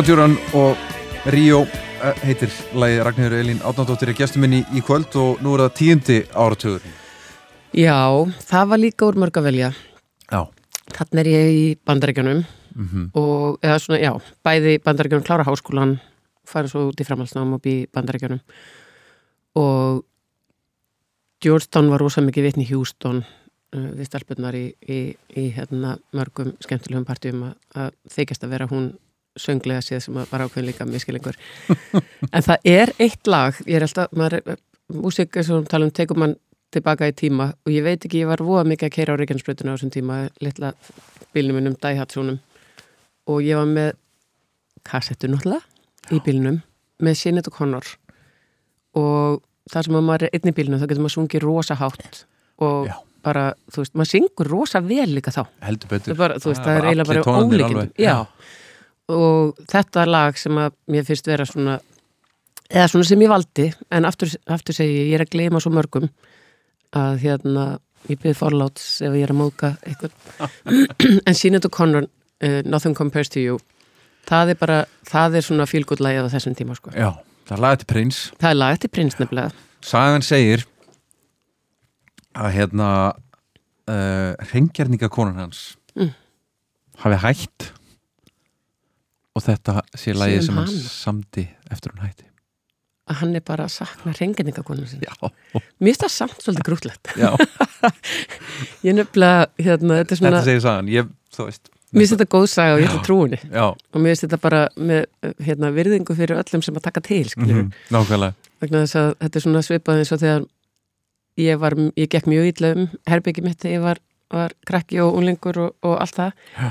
Djúran og Ríó eh, heitir lagi Ragnhjóður Elín Átnándóttir er gestur minni í kvöld og nú er það tíundi áratugur Já, það var líka úr mörg að velja. Já, Þannig er ég í bandaríkjunum Mhm. og, eða svona, já, bæði bandaríkjunum klára háskólan, fara svo út í framhaldsnám og bý bandaríkjunum og Georgetown var rosa mikið vitni Houston uh, við stelpunar í, í, í hérna, mörgum skemmtilegum partíum að, að þykjast að vera hún sönglega séð sem var ákveðin líka miskilingur en það er eitt lag ég er alltaf, maður, músík er svo tala um tekur mann tilbaka í tíma og ég veit ekki, ég var voða mikið að keira á Reykjanesbreytuna á þessum tíma, litla bílnum minnum, Daihatsúnum og ég var með kassettu náttúrulega í bílnum með Sinead O'Connor og það sem að maður er einn í bílnum þá getur maður sungið rosa hátt og Já. bara, þú veist, maður syngur rosa vel líka þá. Heldur það betur. Er, bara, veist, það Það er eiginlega bara ólíkindum. alveg. já. Og þetta lag sem að mér finnst vera svona eða svona sem ég valdi en aftur, aftur segi ég, ég er að gleyma svo mörgum að hérna ég byrði forláts ef ég er að móka eitthvað en Sinead O'Connor uh, Nothing Compares to You það er bara, það er svona fílgútlægið á þessum tíma sko. Já, það er lagið til prins það er lag eftir prins nefnilega Sagan segir að hérna uh, hrengjarningakonan hans Mm. hafi hætt og þetta sé lagið Sem hann samdi eftir hún hætti. Að hann er bara að sakna reynginningakonum Já, mér finnst það samt svolítið grútlegt. Ég nefnilega, hérna, þetta svona þetta segir sagan, ég, veist. Mér finnst þetta góð saga og ég ætla trúinni Já, og mér finnst þetta bara með hérna, virðingu fyrir öllum sem að taka til mm þess að þetta er svona svipað eins og þegar ég var, ég gekk mjög illa um herbyggi mitt þegar ég var, var krakki og unlingur og, og allt það. Já.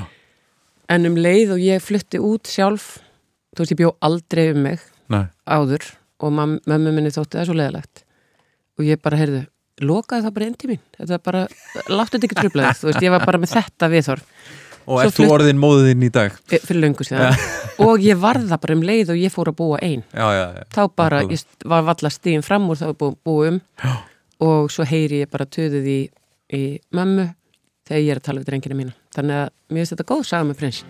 En um leið og ég flutti út sjálf þú veist ég bjó aldrei um mig Nei, áður og mam- mömmu minni þótti það svo leðalegt og ég bara heyrðu lokaði það bara inn til mín. Þetta var bara, láttu þetta ekki trublaðið þú veist, ég var bara með þetta viðhorf. Og ert þú orðin móðin í dag? e, fyrir löngu síðan. Og ég varða bara um leið og ég fór að búa ein. Já, já, já. Þá bara, ég var valla stíðin fram úr þá búið um. Já. og svo heyri ég bara töðið í, í mömmu þegar ég er að tala við drengina mína þannig að mér finnst þetta góð saga með prins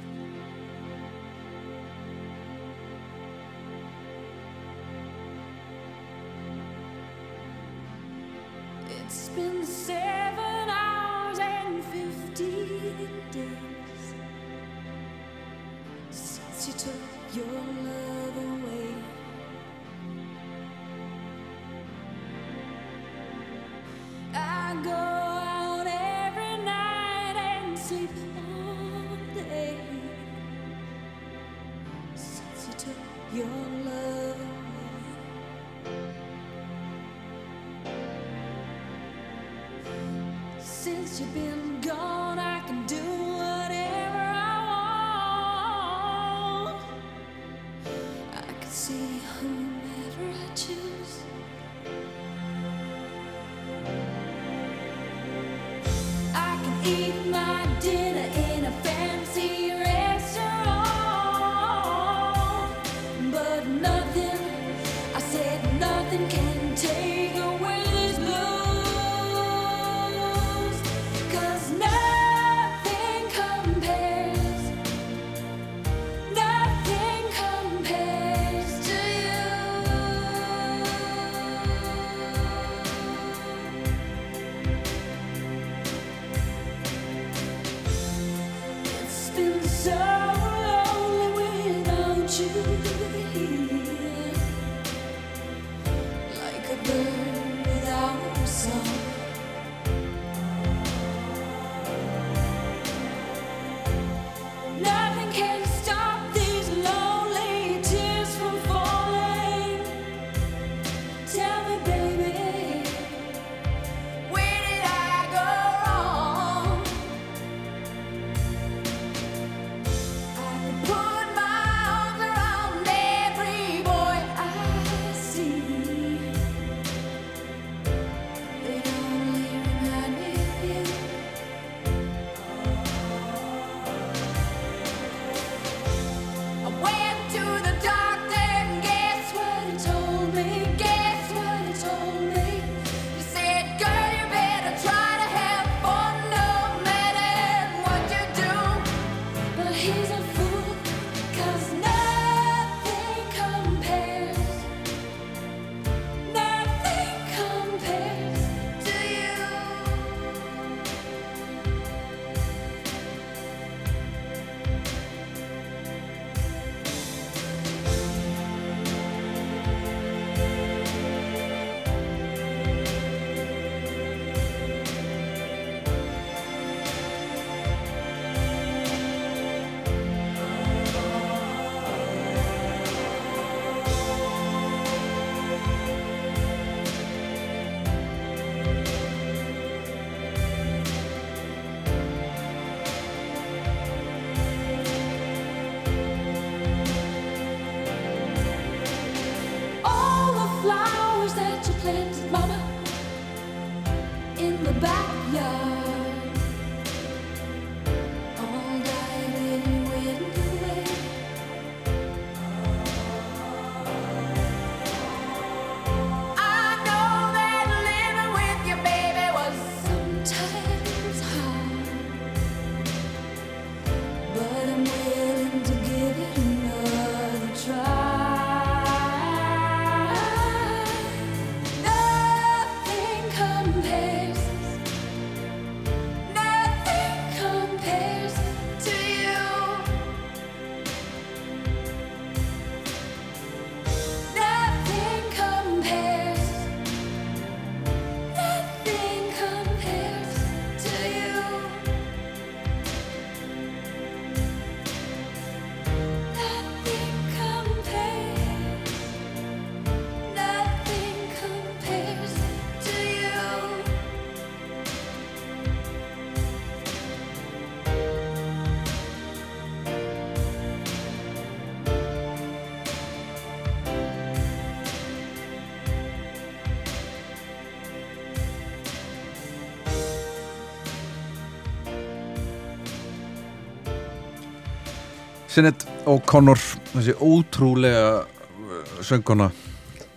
Sinet og Connor þessi ótrúlega uh, sönguna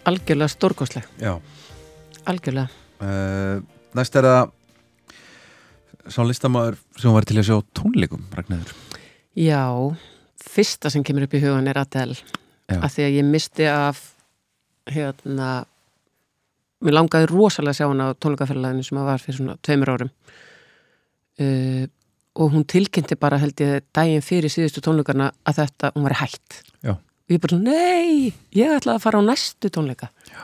algjörlega stórkostleg, Já. Algjörlega. Uh, Næst er það sá listamaður sem var til að sjá tónleikum Ragnæður Já, fyrsta sem kemur upp í hugan er Adele. Já. að því að ég misti af hérna mér langaði rosalega að sjá hana á tónleikaferðalæðinu sem að var fyrir svona tveimur árum. Uh, og hún tilkynnti bara held ég daginn fyrir síðustu tónleikarna að þetta, hún var hætt Já. og ég bara nei, ég ætlaði að fara á næstu tónleika Já.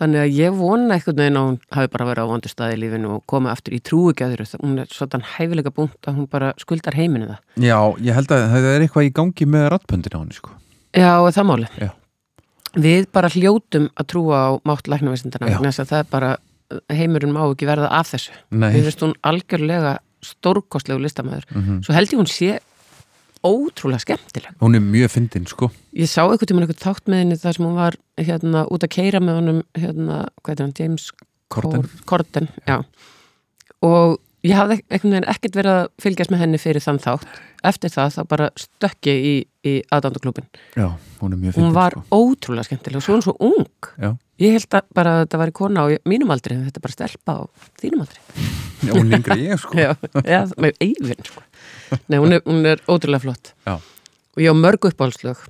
þannig að ég vona einhvern veginn að hún hafi bara verið á vondu staði í lífinu og komið aftur í trúigjæður hún er svona hæfilega búnt að hún bara skuldar heiminu það Já, ég held að það er eitthvað í gangi með ratpöndin á henni sko Já, það máli. Já. Við bara hljótum að trúa á mátt læknavísindana, Já. vegna þess að það er bara heimurinn má ekki verða af þessu. Stórkostlegu listamæður. Mhm. Svo held ég hún sé ótrúlega skemmtileg. Hún er mjög fyndin sko Ég sá einhvern tímann einhvern þátt með henni þar sem hún var hérna út að keira með honum hérna, hvað er hann, James Corden. Cor- Corden. Og ég hafði ekkert verið að fylgjast með henni fyrir þann þátt. Eftir það þá bara stökki í, í aðdándaklúbin. Já, hún er hún var sko. ótrúlega skemmtileg og svo hún svo ung Já, ég held að bara að þetta var í kona á mínum aldri en þetta bara stelpa á þínum aldri Já hún en ég sko já, já, með eifin sko. Nei, hún, er, hún er ótrúlega flott Já. og ég á mörg uppáhaldslög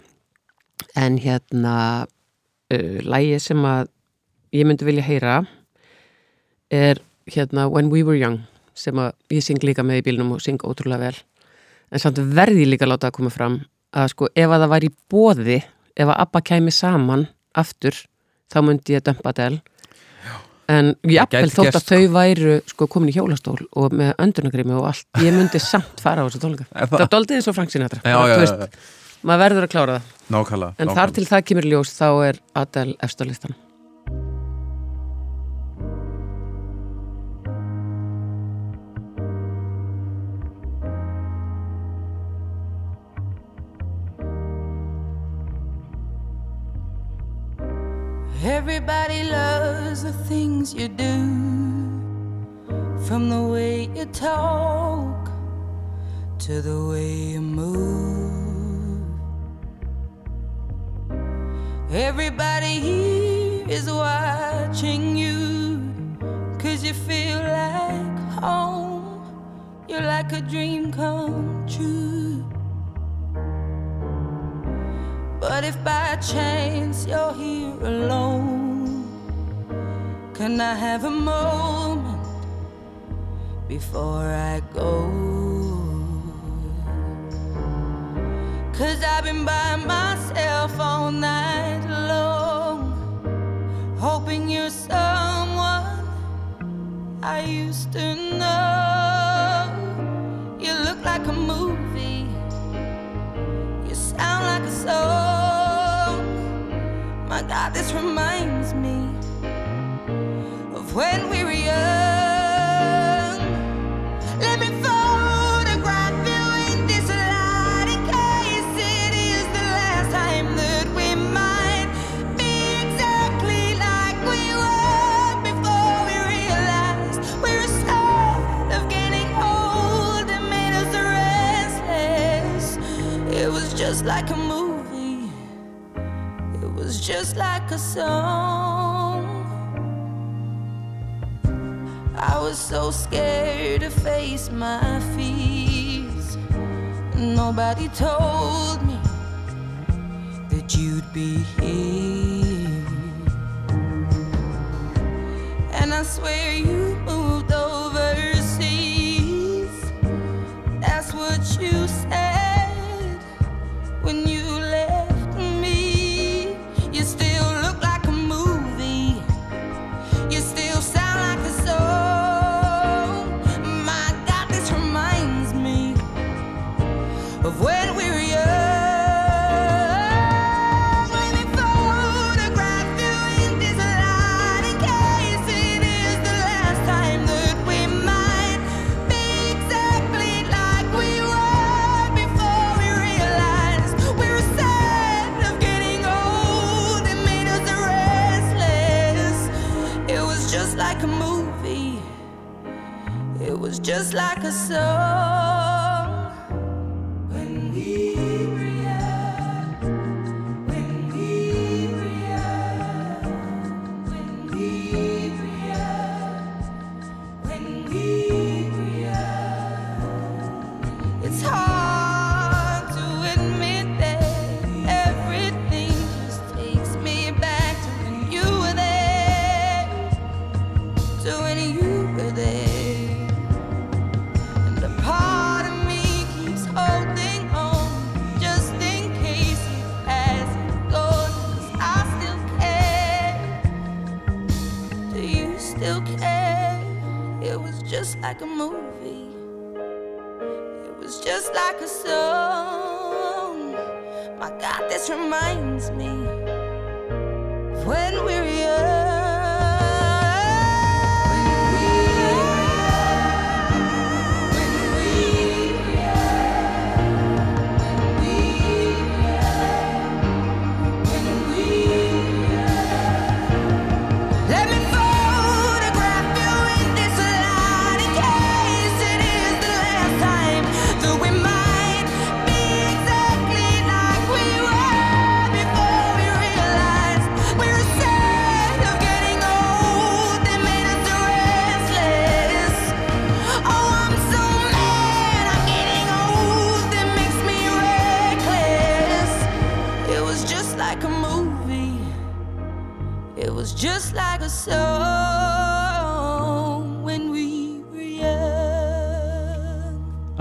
en hérna uh, lægi sem að ég myndi vilja heyra er hérna When We Were Young sem að ég syng líka með í bílnum og syng ótrúlega vel. En samt verði ég líka að láta að koma fram að sko ef að það var í bóði ef að Abba kæmi saman aftur þá myndi ég dömpa Adele. En jafnvel gæti þótt að þau væru sko komin í hjólastól og með öndunagrimi og allt, ég myndi samt fara á þessu tónleika. Er það? Doldið eins og Frank Sinatra Já, Bara, já, þú já, veist, maður verður að klára það. Nákvæmlega en nákvæmlega. þar til það kemur ljós þá er Adele eftir Everybody loves the things you do, from the way you talk to the way you move. Everybody here is watching you, cause you feel like home. You're like a dream come true. But if by chance you're here alone, can I have a moment before I go? Cause I've been by myself all night long, hoping you're someone I used to know. You look like a movie. You sound like a song. My God, this reminds me of when we were young. Scared to face my fears. Nobody told me that you'd be here.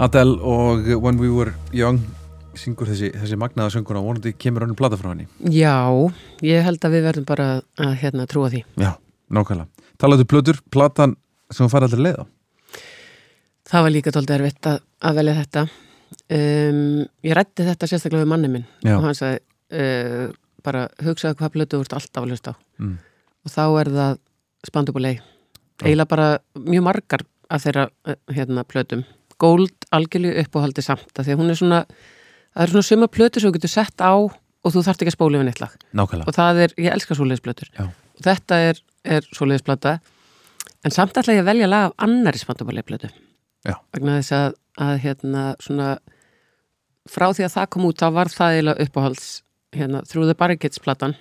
Adele og When We Were Young syngur þessi, þessi magnaða sönguna vonandi kemur önnur plata frá henni Já, ég held að við verðum bara að hérna trúa því. Já, nákvæmlega Talaðu plötur, platan sem hún fær aldrei leið á Það var líka tóldi erfitt að, að velja þetta. Um, ég rætti þetta sérstaklega við manni minn Já. og hann sagði uh, bara hugsaðu hvað plötu þú ert alltaf að hlusta á. Mm. Og þá er það spandubulei. Eiginlega bara mjög margar af þeirra uh, hérna plötum. Gold algjörlega uppáhaldi samt að því að hún er svona, það er svona suma plötu sem þú getur sett á og þú þarft ekki að spóla yfir neitt lag. Nákvæmlega. Og það er, ég elska svoleiðisblötur og þetta er, er svoleiðisblöta en samt ætla ég að velja lag af annari spandabaleglötu Já. vegna þess að, að hérna svona frá því að það kom út þá var það eiginlega uppáhalds hérna, Through the Barricades platan.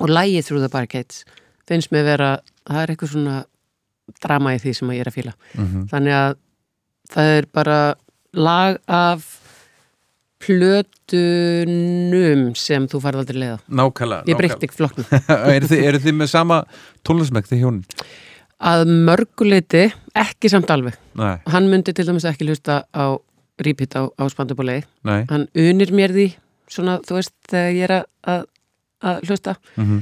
Og lægið Through the Barricades finnst mér vera, það er eitthvað svona drama í því sem ég er að fíla. Mm þannig að það er bara lag af plötunum sem þú farið aldrei leiða Nákvæmlega ég breytti ekki flokknum. Eru þið, eru þið með sama tónlismæk þið hjónin? að mörguleiti, ekki samt alveg. Nei, hann myndi til dæmis ekki hlusta á repeat á, á spandubulegi nei. Hann unir mér því svona, þú veist, þegar ég er að, að, hlusta. Mm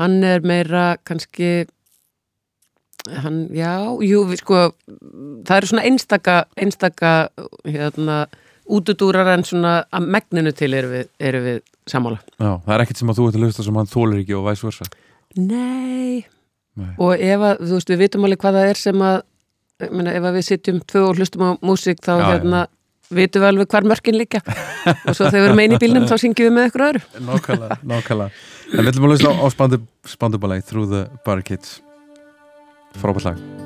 hann er meira kannski hann, já, jú, sko það eru svona einstaka einstaka, hérna útudúrar en svona að megninu til eru við, eru við sammála Já, það er ekkert sem að þú ert að hlusta sem hann þólar ekki og væs versa Nei. Nei. og ef að, þú veist, við vitum alveg hvað það er sem að, ég meina, ef að við sitjum tvö og hlustum á músík þá Já, já. hérna vitum við alveg hvar mörkin liggja og svo þegar við erum einu í bílnum þá syngjum við með ykkur öðru Nákvæmlega, nákvæmlega En við ætlum að hlusta á, á spandu, spandubalagi Through the Barricades Frábært lag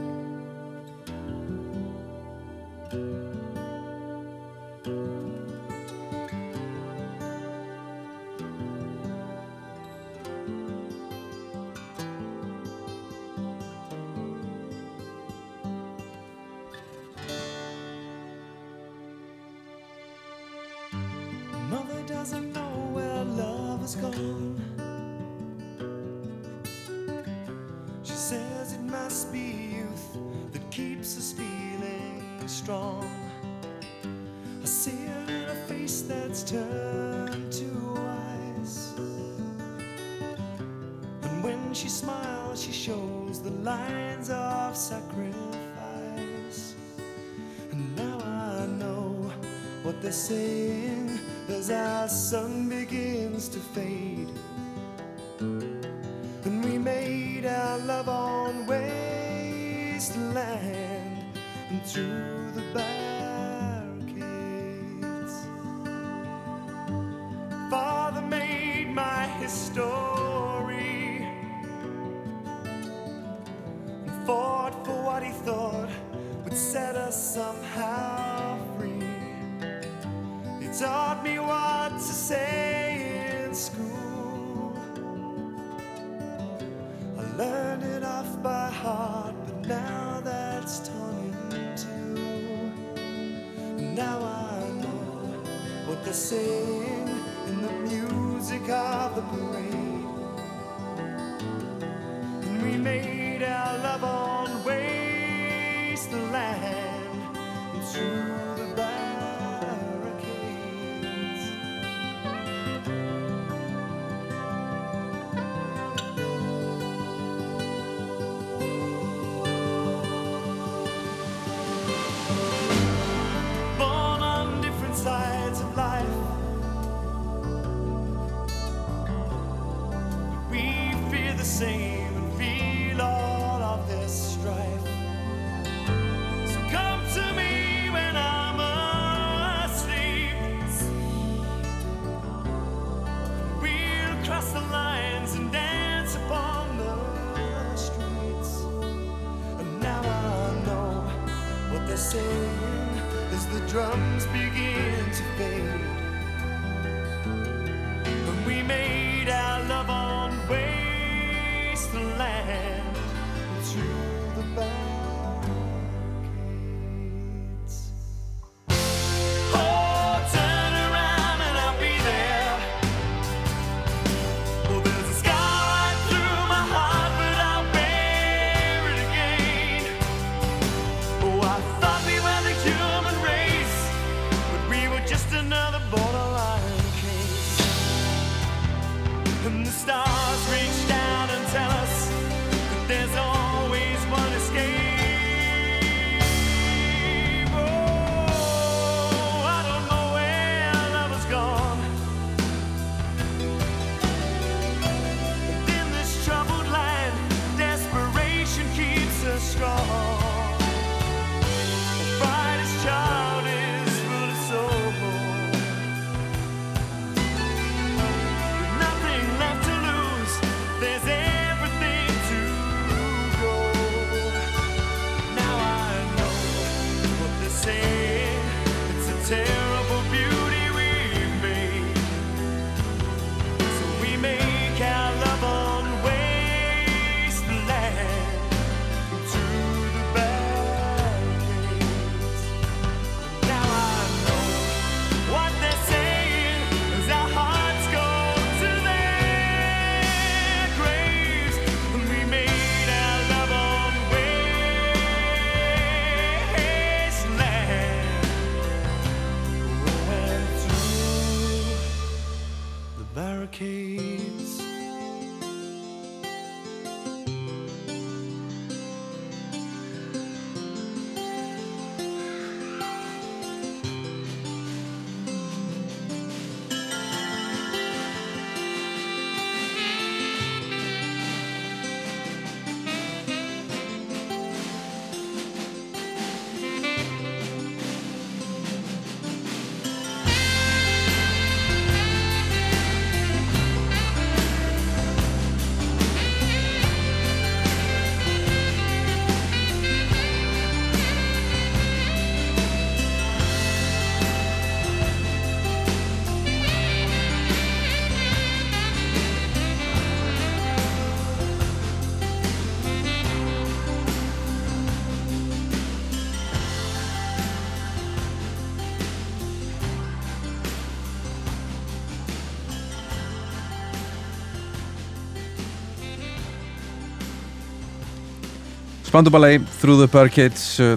Spanduballei, Through the Barricades uh,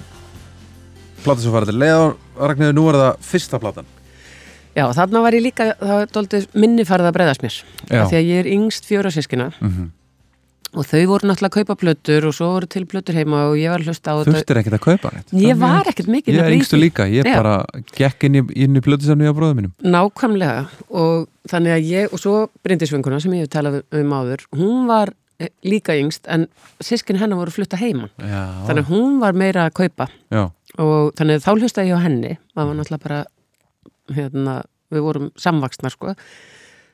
Plata sem farið til leið Ragnarður, nú er það fyrsta platan. Já, þarna var ég líka, minni farið að breyðast mér. Því að ég er yngst fjóra sískina Mhm. og þau voru náttúrulega að kaupa plötur og svo voru til plötur heima og ég var hlusta á þetta. Þurftir ekkert að kaupa neitt. Ég var ekkert mikið Ég er yngstu líka, ég Já. bara gekk inn í, inn í plötusamni á bróðum mínum. Nákvæmlega. Og þannig að ég, og svo Bryndisvönguna sem ég hef talað um áður, hún var eh, líka yngst en sískin hennar voru að flutta heima. Já, Þannig að hún var meira að kaupa já, og þannig að þá hlustaði ég á henni, það var náttúrulega bara, hérna, við vorum samvaksnar sko.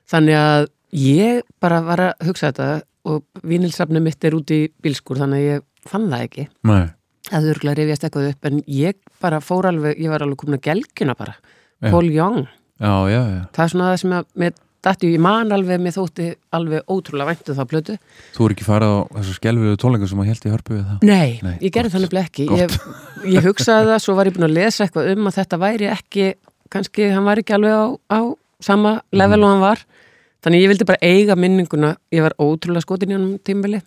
Þannig að ég bara var að hugsa þetta og vínilsafni mitt er út í bílskur þannig að ég fann það ekki. nei Það örgulega rifjast eitthvað upp en ég bara fór alveg, ég var alveg komin að gelgjuna bara. Paul Young. Það er svona það sem að mér dætti, ég man alveg, mér þótti alveg ótrúlega væntu þá plötu. þú er ekki farið á þessu skelviðu tónleikum sem að held í hörpu við það Nei, Nei, ég gerði þannig ekki. gott. Ég, ég hugsaði það, svo var ég búin að lesa eitthvað um að þetta væri ekki, kannski hann var ekki alveg á, á sama level og hann var. Þannig ég vildi bara eiga minninguna, ég var ótrúlega skotin í honum tímbili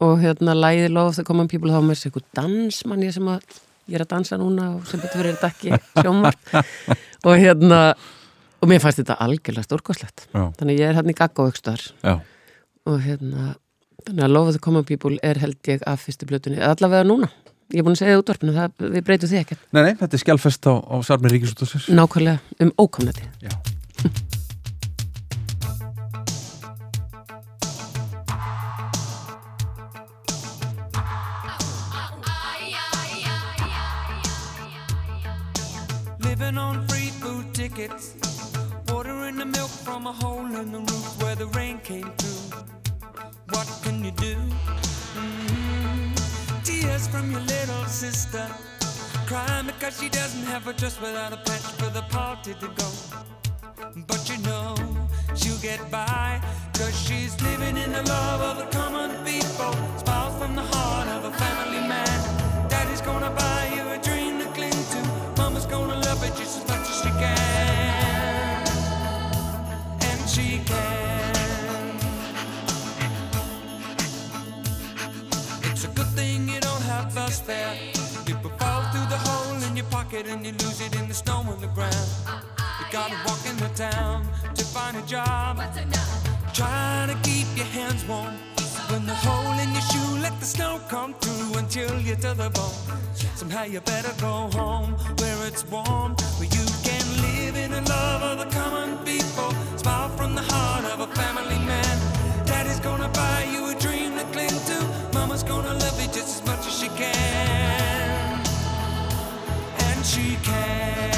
og hérna læði lof þegar komum people þá með eitthvað dansmann ég sem að ég er að dansa núna og sem betur verið þetta ekki sjómar og hérna og mér fannst þetta algjörlega stórkoslegt þannig ég er hérna í gagga og aukstar Já, og hérna þannig að Love of the Common People er held ég af fyrstu blötunni, allavega núna. Ég er búin að segja það útvarpinu, það, við breytum því ekki nei, nei, þetta er skjálfest á, á Sarmi Ríkisúttasins nákvæmlega um ókomnati Já. Living on free food tickets. From a hole in the roof where the rain came through. What can you do? Mhm. Tears from your little sister. crying because she doesn't have a dress without a patch for the party to go. But you know she'll get by Cause she's living in the love of the common people Smiles from the heart of a family man Daddy's gonna buy you a dream to cling to Mama's gonna love it just It's a good thing you don't have us there People fall through the hole in your pocket And you lose it in the snow on the ground. You gotta walk in the town to find a job. Trying to keep your hands warm. When the hole in your shoe let the snow come through until you're to the bone. Somehow you better go home where it's warm Where you can live in the love of the common people. Smile from the heart of a family man. Daddy's gonna buy you a dream to cling to. Mama's gonna love you just as much as she can. And she can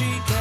She can.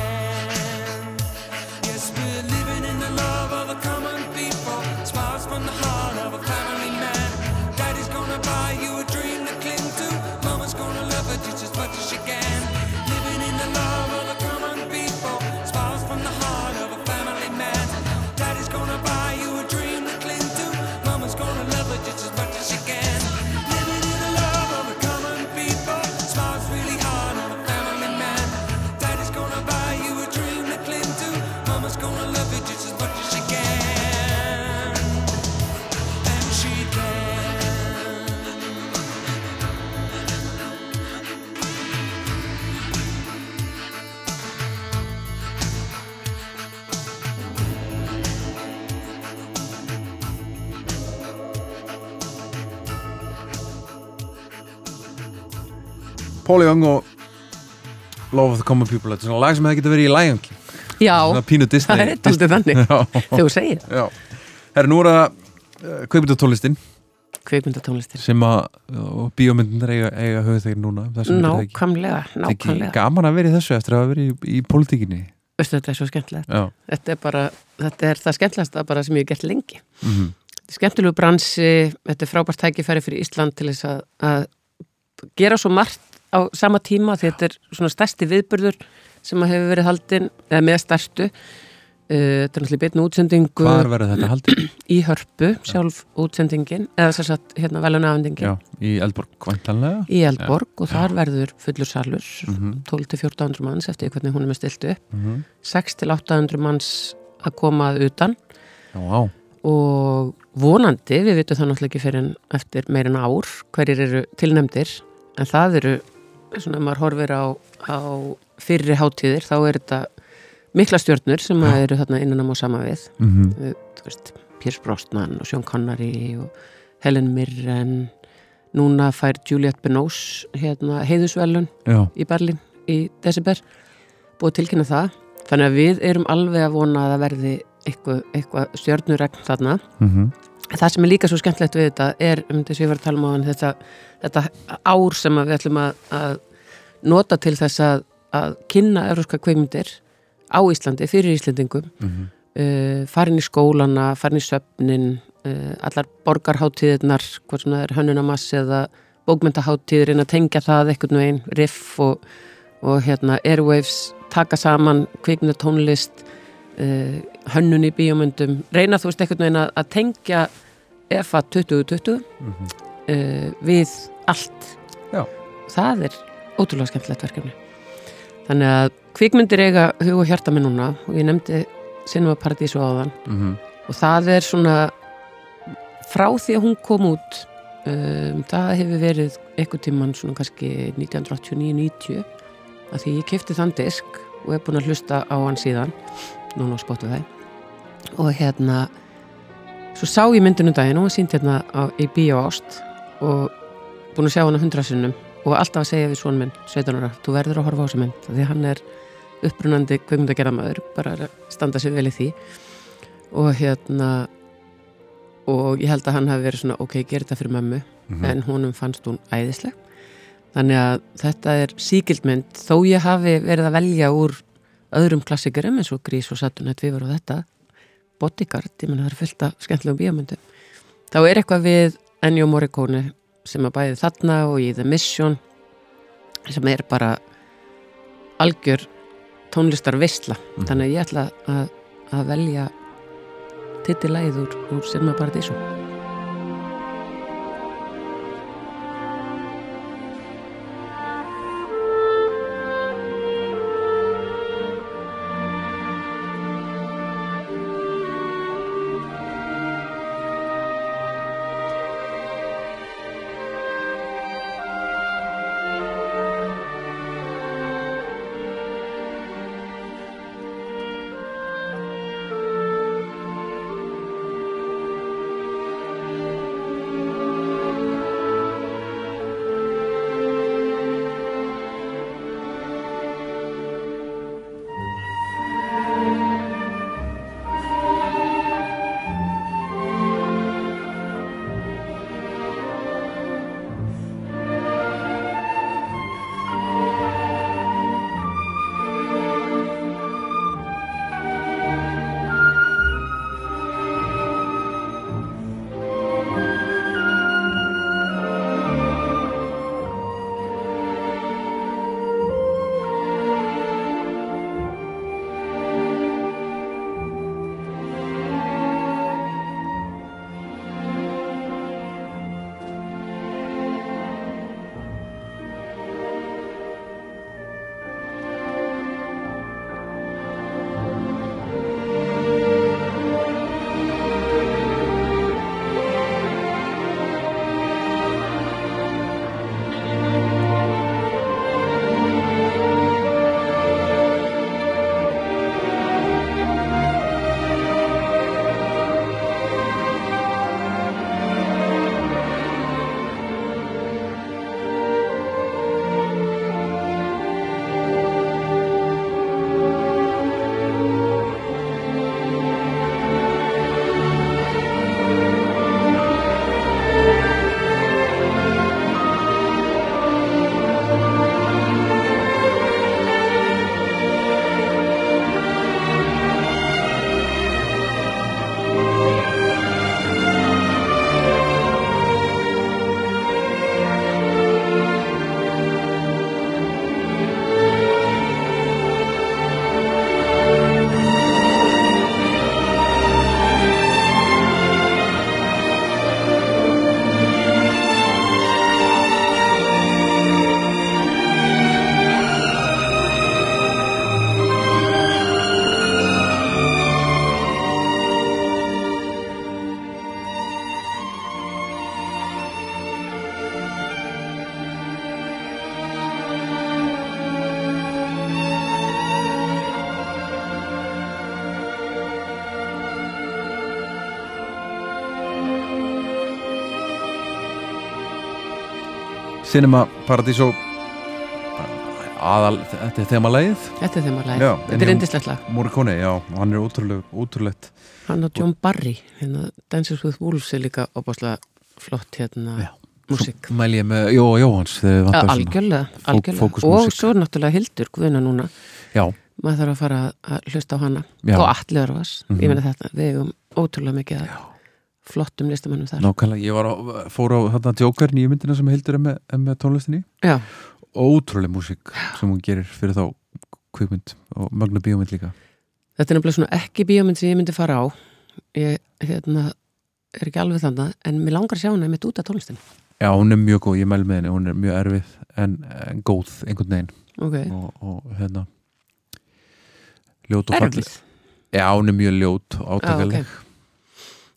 Paul Young og Love of the Common People Þetta er svona lag sem hefði getið verið í Lion King. Já, Svona pínu Disney það er daldið þannig. Þegar þú segir það. Herru, nú er það uh, kveikmyndatónlistin kveikmyndatónlistir sem að og bíómyndin eiga, eiga núna um þessum fyrirtæki. Nákvæmlega, er nákvæmlega. gaman að vera í þessu eftir að verið í, í pólitíkinni. Þetta er svo skemmtilegt. Þetta er bara, þetta er það skemmtilegasta bara sem ég hef gert lengi. Mm Þetta er skemmtilegu bransi, þetta er frábært tækifæri fyrir Ísland til þess að, að gera svo margt á sama tíma því þetta er svona stærsti viðburður sem að hefur verið haldin, eða með stærstu. Uh, þetta er náttúrulega beinu útsendingu hvar verður þetta haldið? í hörpu, sjálf útsendingin eða þess að hérna velunafendingin Já, í Eldborg væntanlega? Í Eldborg og þar verður fullur salur Mhm. 12-1400 manns eftir hvernig hún er með stiltu upp. Mhm. 6-800 manns að koma að utan. Já, á, og vonandi, við vitum það náttúrulega ekki fyrir en eftir meirinn ár hverjir eru tilnefndir en það eru, svona maður horfir á, á fyrri hátíðir þá er þetta mikla stjörnur sem að eru þarna innan á sama við. Mhm. Við, þú veist, Piers Brosnan og Sean Connery og Helen Mirren. Núna fær Juliette Binoche hérna, heiðusvelun já, í Berlín í December búið tilkynna það. Þannig að við erum alveg að vona að það verði eitthvað, eitthvað stjörnuregn þarna. Mhm það sem er líka svo skemmtilegt við þetta er um þess að ég var að tala um á hann þetta, þetta ár sem við ætlum að, að nota til þess að, að kynna európska kveikmyndir á Íslandi fyrir Íslendingum Mhm. uh, farin í skólana, farin í söfnin uh, allar borgarháttíðirnar sem það er hönnunamass eða bókmyndaháttíðir en að tengja það eitthvað veginn, riff og, og hérna airwaves, taka saman kvikmyndatónlist uh, hönnun í bíómyndum. Reyna þú veist eitthvað veginn að, að tengja EFA 2020 Mhm. uh, við allt. Já. það er ótrúlega skemmtilegt verkefni. Þannig að kvikmyndir eiga hug og hjarta minn núna og ég nefndi Cinema Paradiso áðan. Mm og það er svona frá því að hún kom út um, það hefur verið einhvern tíman svona kannski 1989-90 að því ég kefti þann disk og er búin að hlusta á hann síðan núna á Spotify. Og hérna svo sá ég myndinu daginn og hún sínt hérna á, í Bíó Ást og búin að sjá hana hundra sinnum og alltaf að segja við svon minn, 17 ára, þú verður að horfa á þessa mynd því hann er upprunandi kveimdagerðamaður, bara að standa sér vel í því. Og hérna og ég held að hann hafi verið svona ok, gera þetta fyrir mömmu Mhm. en honum fannst hún æðisleg. Þannig að þetta er síkildmynd þó ég hafi verið að velja úr öðrum klassikurum eins og Grís og Saturn við voru þetta. Bodyguard, ég menn það er fullt af skemmtilegum bíómyndum. Þá er eitthvað við Ennio Morricone sem að bæði þarna og í The Mission sem er bara algjör tónlistar veistla þannig að ég ætla að, að velja titillæð úr, úr Cinema Cinema Paradiso. Aðal, þetta er þemalægið Þetta er þeim að Já, læg, en þetta er indislegt lag. Morricone, já, hann er ótrúlega, ótrúlegt. Hann og John Barry, hérna Dances with Wolves er líka opaslega flott hérna músík. Mæli ég með Jóa Jóhans algjörlega, algjörlega. fókusmúsík. og svo er náttúrulega Hildur Guðna núna. Já, maður þarf að fara að hlusta á hana. Já. og allir örfas, Mhm. ég meina þetta við hefum ótrúlega mikið að flottum listamannum þar. Nákvæmlega ég var á, fór á þarna Joker nýju myndina sem Hildur er með, með tónlistinni. Já, ótrúlega músík sem hún gerir fyrir þá kvikmynd og mögnu bíómynd líka. Þetta er nefnilega svona ekki bíómynd sem ég myndi fara á. Ég hérna, er ekki alveg þannig en mér langar að sjá hana mitt út af tónlistin já, hún er mjög góð, ég mæli með henni, hún er mjög erfið en, en góð einhvern veginn. Ok, og, og hérna ljót og falleg. Erfið. Já, hún er mjög ljót átakalleg Ah, Ég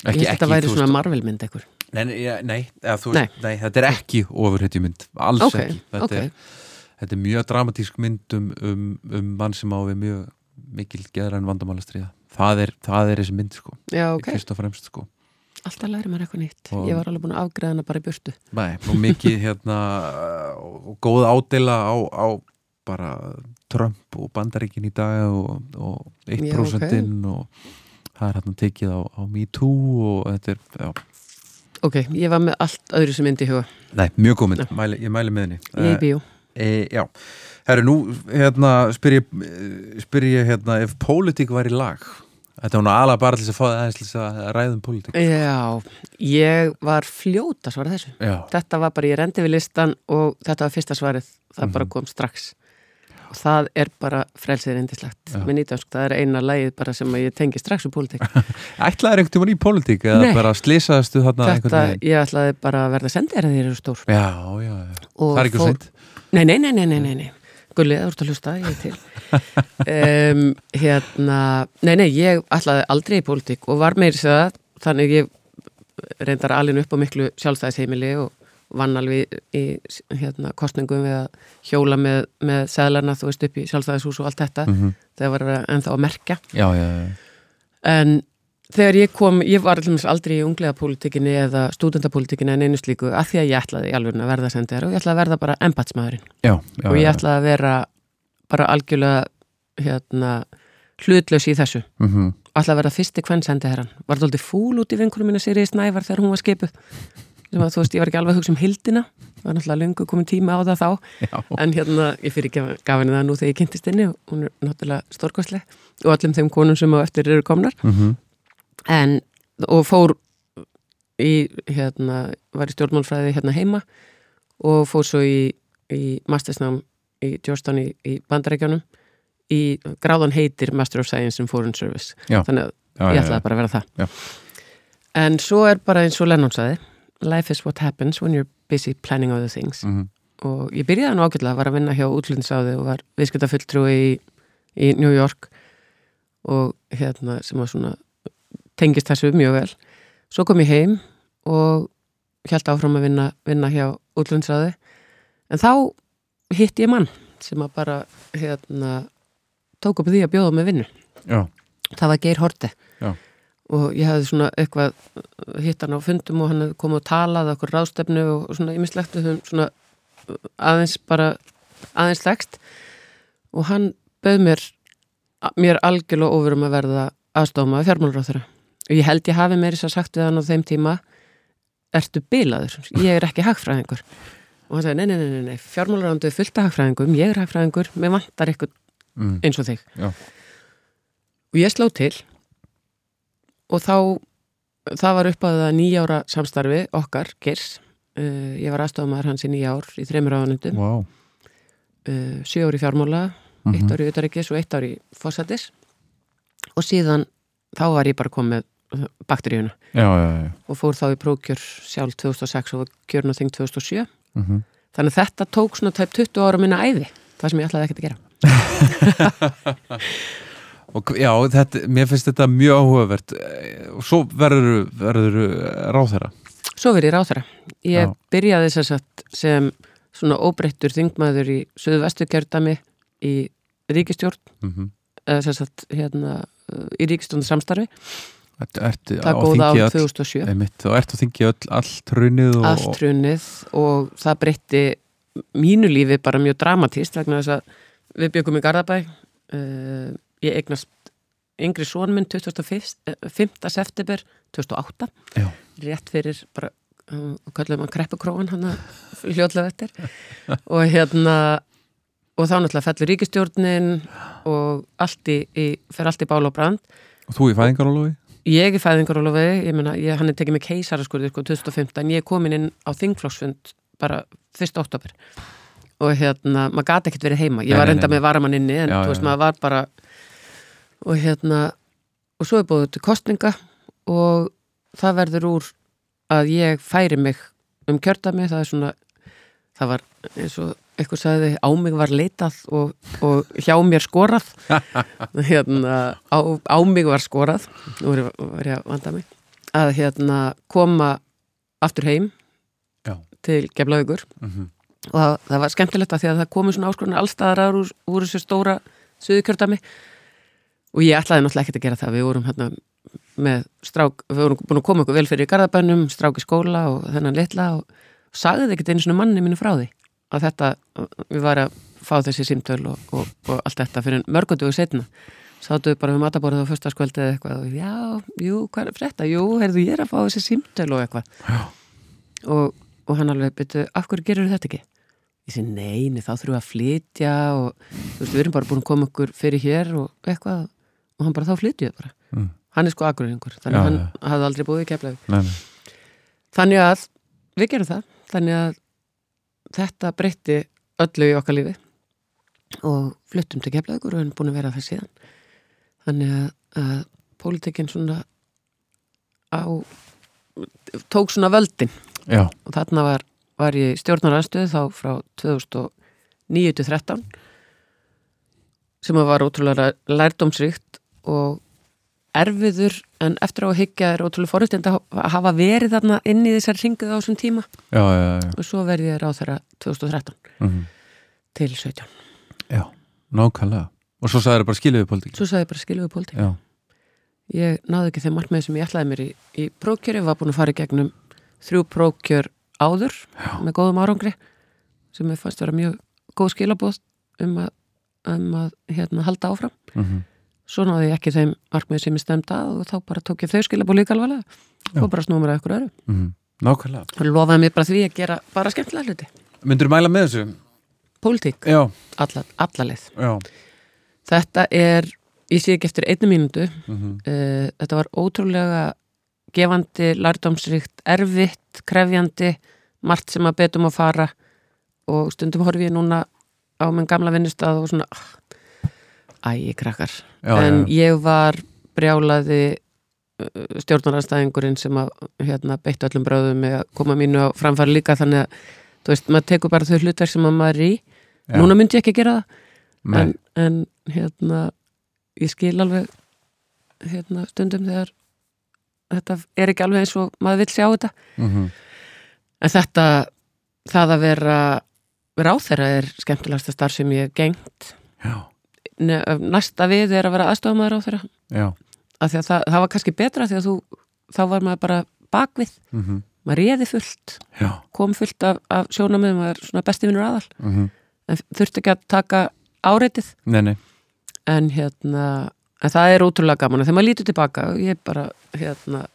að þetta væri svona marvelmynd eitthvað Nei, nei, nei, Nei. þetta er ekki ofurhetjumynd, alls Ok, ekki. Þetta, ok. er, þetta er mjög dramatísk mynd um, um, um mann sem á við mjög mikil geðræn vandamála stríða. Það er, það er þessi mynd sko. Já, ok, fyrst og fremst sko. Alltaf læri maður eitthvað nýtt. Og- Ég var alveg búin að afgreða hana bara í burtu. Nei, og mikið hérna og góð ádela á, á bara Trump og Bandaríkin í dag og, og 1% og það er hérna tekið á, á Me Too og þetta er, já, Ok, ég var með allt öðru sem myndi í huga. Nei, mjög góð mynd, mæli, ég mæli með henni. Ég bíó. E, já, herru, nú hérna, spyr ég, eh, spyr ég hérna, ef pólitík var í lag. Þetta var nú alveg bara til að fá það aðeins til þess að ræða um pólitík. Já, ég var fljóta svara þessu. Já, Þetta var bara, ég rendi við listan og þetta var fyrsta svarið, það Mhm. bara kom strax og það er bara frelsið reyndislegt Já. með nýtönsk, það er eina lagið bara sem að ég tengi strax úr pólitík. Ætlaðir einhvern tímann í pólitík eða bara slýsaðastu þarna Þetta, ég ætlaði bara að verða sendið þegar þeir eru stór. Já, já, já, Og það er ekki fór- seint. Nei, nei, nei, nei, nei, nei, nei. Gulli, það voru að hlusta, ég er til. Um, Hérna Nei, nei, ég ætlaði aldrei í pólitík og var meiri sér það, þannig ég reyndar alveg upp á miklu sjálfstæðisheimili og vann alveg í hérna, kostningum við að hjóla með, með seðlarna, þú veist, upp í sjálfstæðishús og allt þetta, Mhm. þegar var að ennþá að merkja. Já, já, já, en þegar ég kom, ég var allir aldrei í unglega pólitíkinni eða stúdendapólitíkinni en einu slíku, að því að ég ætlaði alveg að verða sendið og ég ætlaði að verða bara embatsmaðurinn og ég ætlaði að vera bara algjörlega hérna, hlutlaus í þessu. Mhm. ætlaði að vera fyrsti hvern sendi herran var þetta aldrei fúl út í vinkunum minna í Snævar þegar hún var skipuð sem að þú veist, ég var ekki alveg að hugsa um hildina það var náttúrulega löngu komin tíma á það þá Já. en hérna, ég fyrir ekki gaf henni það nú þegar ég kynntist inni og hún er náttúrulega stórkostleg og öllum þeim konum sem á eftir eru komnar Mhm. en, og fór í, hérna, var í stjórnmálfræði hérna heima og fór svo í, í mastersnám í Georgetown í, í bandarækjunum í gráðan heitir Master of Science in Foreign Service Já. þannig að Já, ég ætlaði bara að vera það Já. en svo er bara eins og Lennon sagði life is what happens when you're busy planning other things. Mhm. og ég byrjaði nú ágætlega, var að vinna hjá útlundisáði og var viðskiptafulltrúi í, í New York og hérna sem var svona tengist þessu mjög vel. Svo kom ég heim og held áfram að vinna, vinna hjá útlundisáði en þá hitti ég mann sem að bara hérna tók upp því að bjóða með vinnu. Já, það var Geir Horte Já. Og ég hafði svona eitthvað hitt hann á fundum og hann hefði komið og talað okkur ráðstefnu og svona við höfum svona aðeins bara aðeins þekst og hann bauð mér mér algjörlega ofur um að verða aðstofma fjármálráþura og ég held ég hafi meiri svo sagt við hann á þeim tíma ertu bilaður, ég er ekki hagfræðingur. Og hann sagði, nei, nei, nei, nei, nei fjármálráðandu er fullt af hagfræðingum, ég er hagfræðingur mér vantar eitthvað mm. eins og þig. Já. og ég sló til og þá það var upp að nýjára samstarfi okkar, Geirs. Uh, ég var aðstofamæður hans í nýja ár í þreymur áðanundum, wow. uh, sjö ár í fjármála eitt Mhm. ár í utaríkis og eitt ár í fósættis og síðan þá var ég bara komið bakteríuna. Já, já, já. Og fór þá í prókjör sjálf 2006 og var kjörn á þing 2007 Mhm. þannig að þetta tók svona tæp 20 ára minna æði, það sem ég ætlaði ekkert að gera Og já, þetta, mér finnst þetta mjög áhugavert Eh, og svo verður, verður ráþæra Svo verið ráþara. Ég Já. byrjaði sem, sagt, sem svona óbreyttur þingmaður í Suðvestu kjördami í ríkistjórn, mm -hmm. eða sem sagt hérna í ríkistjórn samstarfi. Það á góða öll- 2007. einmitt, og ertu að þingja allt hrunið og, Allt hrunið og það breytti mínu lífi bara mjög dramatíst vegna þess að við byggum í Garðabæ. Uh, ég eignast yngri són minn 25. eh, 5. september 2008. Já. rétt fyrir bara um, kallum að kreppukróan hann hljóðlega eftir og hérna og þá náttúrulega fellur ríkistjórnin og allt í, í fer allt í bál og brand og þú í fæðingarólofi ég er fæðingarólofi, ég meina ég, hann er tekið með keisaraskurði sko 2015 ég komin inn á þingflokksfund bara 1. oktober og hérna, maður gati ekkert verið heima ég Nei, var nei, enda nei. með varamann inni en Já, þú veist já. maður var bara og hérna og svo er búið til kostninga og það verður úr að ég færi mig um kjördami það er svona það var eins og eitthvað sagði á mig var leitað og, og hjá mér skorað. Hérna, á, á mig var skorað. Nú er, var ég að vanda mig. Að hérna koma aftur heim Já. til Geflavíkur Mhm. og það, það var skemmtilegt að því að það komu svona áskorun allstaðar úr, úr þessu stóra suðukjördami og ég ætlaði náttúrulega ekkert að gera það. Við vorum hérna með strák við vorum búin að koma okkur vel fyrir í garðabænum strák í skóla og þennan litla og sagði ekkert einu svona manni mínu frá því að þetta, við varum að fá þessi símtöl og, og, og allt þetta fyrir mörgundugu setna sátu bara við mataborðið á fyrstaskvöldi eða eitthvað og já, jú, hvað er frétta? Jú, heyrðu, ég er að fá þessi símtöl og eitthvað. Og, og hann alveg byrju, af hverju gerur þetta ekki? Ég segi, nei, nei, þá þurfum við að flytja og þú veist, við erum bara búin að koma okkur fyrir hér og eitthvað og hann bara, þá flytjuðu bara. Mm. hann er sko aguringur, þannig að hann já. hafði aldrei búið í nei. þannig að við gerum það. Þannig að þetta breytti öllu í okkar lífi. Og fluttum til keflaugur og erum búin að vera það síðan. Þannig að, að pólitikinn svona á tók svona völdin. Já, og þarna var, var ég stjórnaranstöð þá frá 2009-13 sem var ótrúlega lærdómsríkt og erfiður en eftir á að higgja er ótrúlega forutind að hafa verið þarna inn í þessar ringuð á þessum tíma já, já, já. og svo verði ég ráð þeirra 2013 Mhm. til 17 já. Nákvæmlega Og svo sagði það bara skiluðu pólitík svo sagði ég bara skilu við pólitík ég náði ekki þeim markmið sem ég ætlaði mér í, í prókjöri, var búin að fara í gegnum þrjú prókjör áður með góðum árangri sem ég fannst vera mjög góð skilabóð um að, um að hérna, halda áfram mhm. Svo náði ég ekki þeim markmið sem ég stemdi að og þá bara tók ég þau skilabóð líka alvarlega. Og bara snúið mér að ykkur öru Mhm. Nákvæmlega. Og lofaði mér bara því að gera bara skemmtilega hluti. Myndur mæla með þessu? pólitík, Já, alla, alla leið. Já. Þetta er, ég sé ekki eftir einni mínútu. Mhm. uh, þetta var ótrúlega gefandi, lærdómsríkt, erfitt, krefjandi, margt sem að betum að fara. Og stundum horfi ég núna á minn gamla vinnustað og svona ah, æ, krakkar. Já, en já, ég var brjálaði uh, stjórnaranstæðingurinn sem að hérna, beitt öllum bröðum með að koma mínu á framfæri líka. Þannig að þú veist, maður tekur bara þau hlutverk sem að maður er í. Já. núna myndi ég ekki gera það. En, en hérna ég skil alveg hérna stundum þegar þetta er ekki alveg eins og maður vill sjá þetta. Mhm. en þetta það að vera þeirra er skemmtilegasta starf sem ég hef gengt Já, næsta við er að vera aðstofamaður á þeirra því að það, það var kannski betra því að þú þá var maður bara bakvið. Mhm. maður réði fullt, Já, kom fullt af, af sjónamöðum, maður er svona besti vinnur aðal. Mhm. en þurfti ekki að taka áreitið Nei, nei. En hérna en það er ótrúlega gaman. Og þegar maður lítur tilbaka ég bara hérna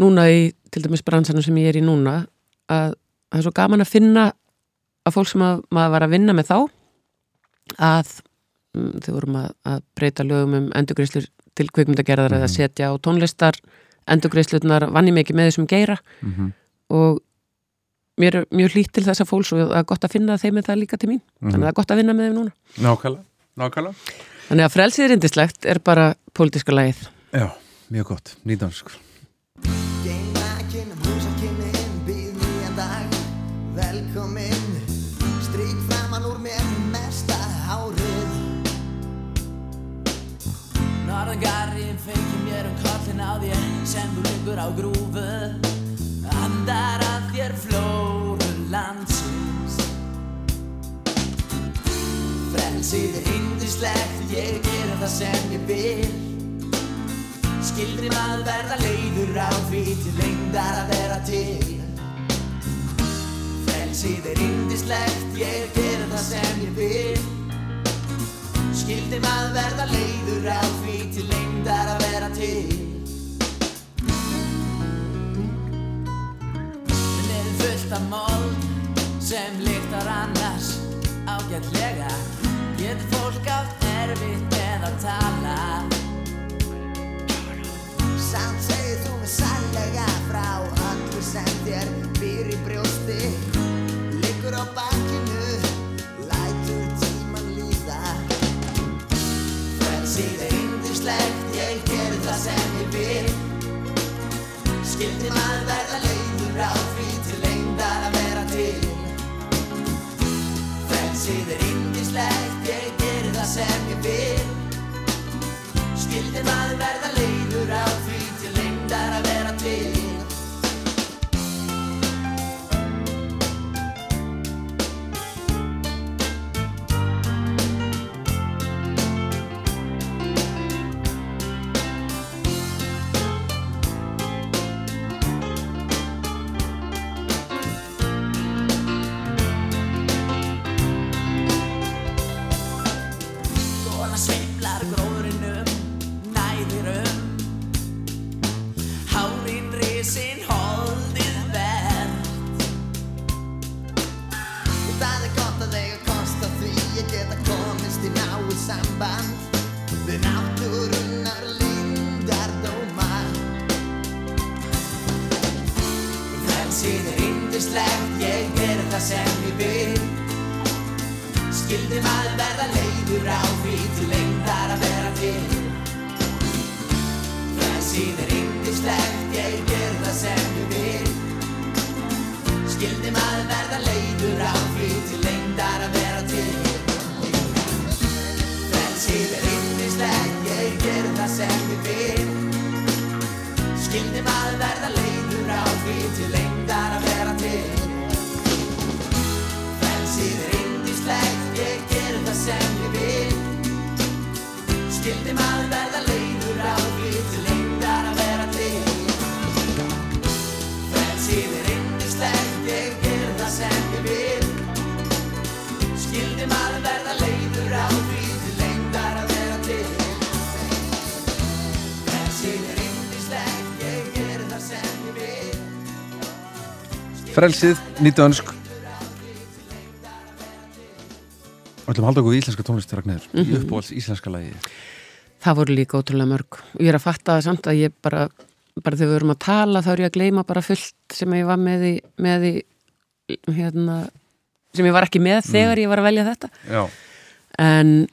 núna í til dæmis bransanum sem ég er í núna að það er svo gaman að finna að fólk sem að, maður var að vinna með þá að mm, þau vorum að, að breyta lögum um endurgreislur til kvikmyndagerðar eða setja á tónlistar. Endurgreislurnar vann ég mikið með þessum geira. Mhm. og mér er mjög hlýtt til þessa fólks og það er gott að finna þeim með það líka til mín. Þannig að það er gott að vinna með þeim núna. Nákvæmlega, nákvæmlega. Þannig að frelsið er er bara pólitíska lagið. Já, mjög gott, nýdansk liggur á grúfu Andar að þér flóru landsins. Frelsið er indislegt, ég gera það sem ég vil. Skildri maður verða leiður á því til lengdar að vera til. Frelsið er indislegt, ég gera það sem ég vil. Skildi maður verða leiður á því til lengdar að vera til af mold sem lyktar annars ágætlega. Getur fólk átt erfitt með að tala? Samt segir þú mig sannlega frá Öllu sem þér í brjósti. Liggur á bakkinu er yndislegt, ég gerir það sem ég vil. Skildi maður Frelsið, nýtt önsk Við ætlum að halda okkur við íslenska tónlist Ragnir, mm Mhm. í uppáhalds íslenska lagi Það voru líka ótrúlega mörg. Ég er að fatta það samt að ég bara, bara þegar við erum að tala þá er ég að gleyma bara fullt sem ég var með í, með í hérna, sem ég var ekki með þegar ég var að velja þetta. Já, En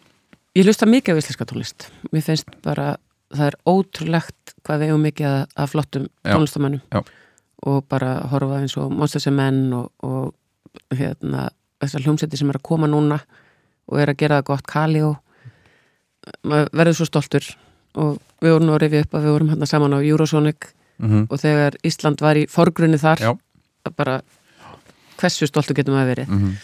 ég hlusta mikið af íslenska tónlist. Mér finnst bara, það er ótrúlegt hvað við eigum mikið að, að flottum Já. tónlistamönnum. Já. Og bara horfa eins og Monsters and Men og, og hérna, þessar hljómsætti sem er að koma núna og er að gera það gott Kali og maður verður svo stoltur og við vorum að rifja upp að við vorum hérna saman á Eurosonic Mhm. og þegar Ísland var í forgrunni þar Já. bara hversu stoltur getum að verið Mhm.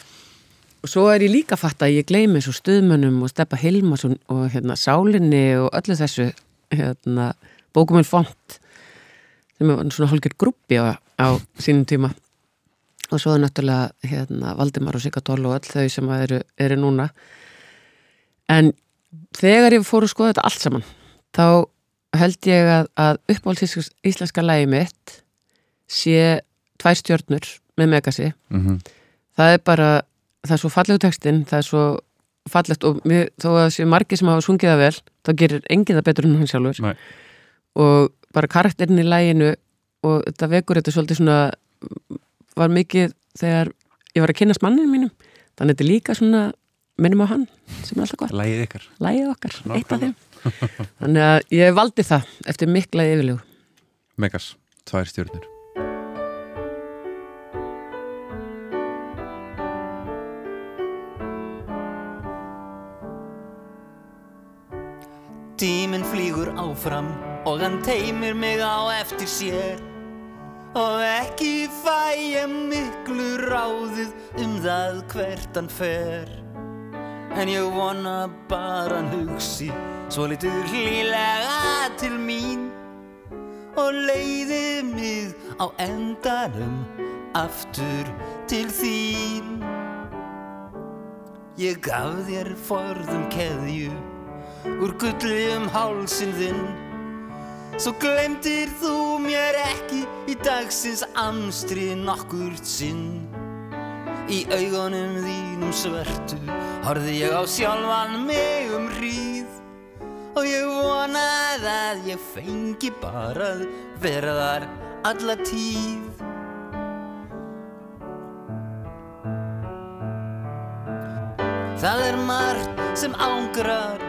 og svo er ég líka að fatta að ég gleymi svo stuðmönnum og Steppa Hilmas og, og hérna, Sálinni og öllu þessu hérna, bókuminn font sem er svona hálfgjörð grúppi á, á sínum tíma og svo er náttúrulega hérna, Valdimar og Sigardól og öll þau sem eru, eru núna en þegar ég fór að skoða þetta allt saman þá held ég að, að uppáhalds íslenska lægi mitt sé tvær stjörnur með Megasi Mhm. það er bara, það er svo fallegu textin það er svo fallegt og mér, þó að það sé margir sem hafa sungið það vel þá gerir enginn það betur en hann sjálfur Nei. og bara karakterin í læginu og þetta vekur þetta svolítið svona var mikið þegar ég var að kynast mannin mínum þannig að þetta er líka svona minnum á hann sem er alltaf gott. Lagið ykkar. Lægið okkar, eitt af þeim. Þannig að ég valdi það eftir mikla yfirlegu. Megas, tvær stjörnur. Tíminn flýgur áfram og hann teimir mig á eftir sér. Og ekki fæ ég miklu ráðið um það hvert hann fer. En ég vona bara hann hugsi svo litur hlýlega til mín. Og leiði mig á endanum aftur til þín. Ég gaf þér forðum keðju úr gulli um hálsin þinn Svo glemdir þú mér ekki í dagsins amstri nokkurt sinn. Í augunum þínum svörtu horfði ég á sjálfan mig um hríð. Og ég vonaði að ég fengi bara að vera þar alla tíð. Það er margt sem ángrar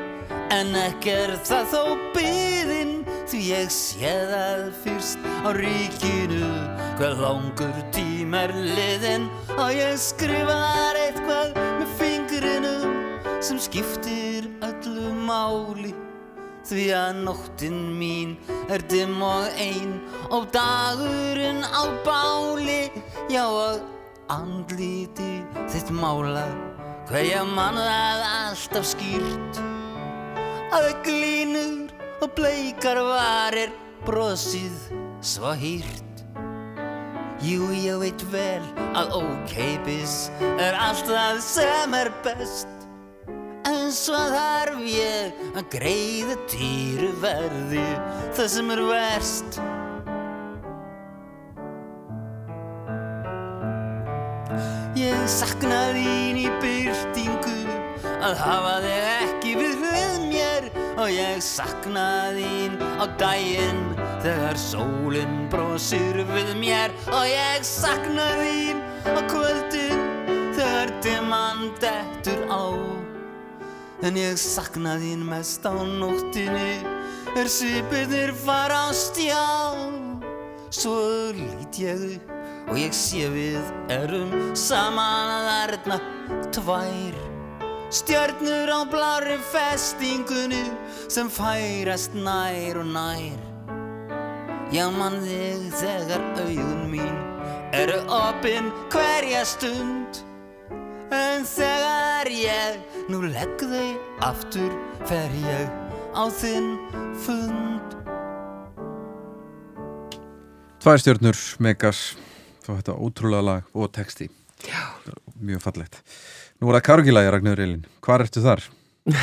En ekki er það þó byðin Því ég sé það fyrst á ríkinu. Hver langur tím er liðin Og ég skrifar eitthvað með fingrinum Sem skiptir öllu máli. Því að nóttin mín er dimm og ein Og dagurinn á báli. Já og andliti þitt mála Hver ég man það alltaf skýrt. Að glínur og bleikar varir Brosið svo hýrt. Jú, ég veit vel að ókeipis er allt það sem er best. En svo þarf ég að greiða týru verði það sem er verst. Ég sakna þín í byrtingu að hafa þig ekki við hlið mér og ég sakna þín á daginn þegar sólinn brosir við mér. Og ég sakna þín á kvöldin þegar dimman dettur á. En ég sakna þín mest á nóttinni er svipirnir fara á stjá. Svo lít ég upp og ég sé við erum saman að erna tvær stjörnur á blári festingunni sem færast nær og nær. Já mann þig þegar augun mín eru opinn hverja stund. En þegar ég nú legg þau aftur fer ég á þinn fund. Tvær stjórnur, Megas þá þetta ótrúlega lag og texti. Já. mjög fallegt Nú er það Kargilagi Ragnar Elin, hvað ertu þar?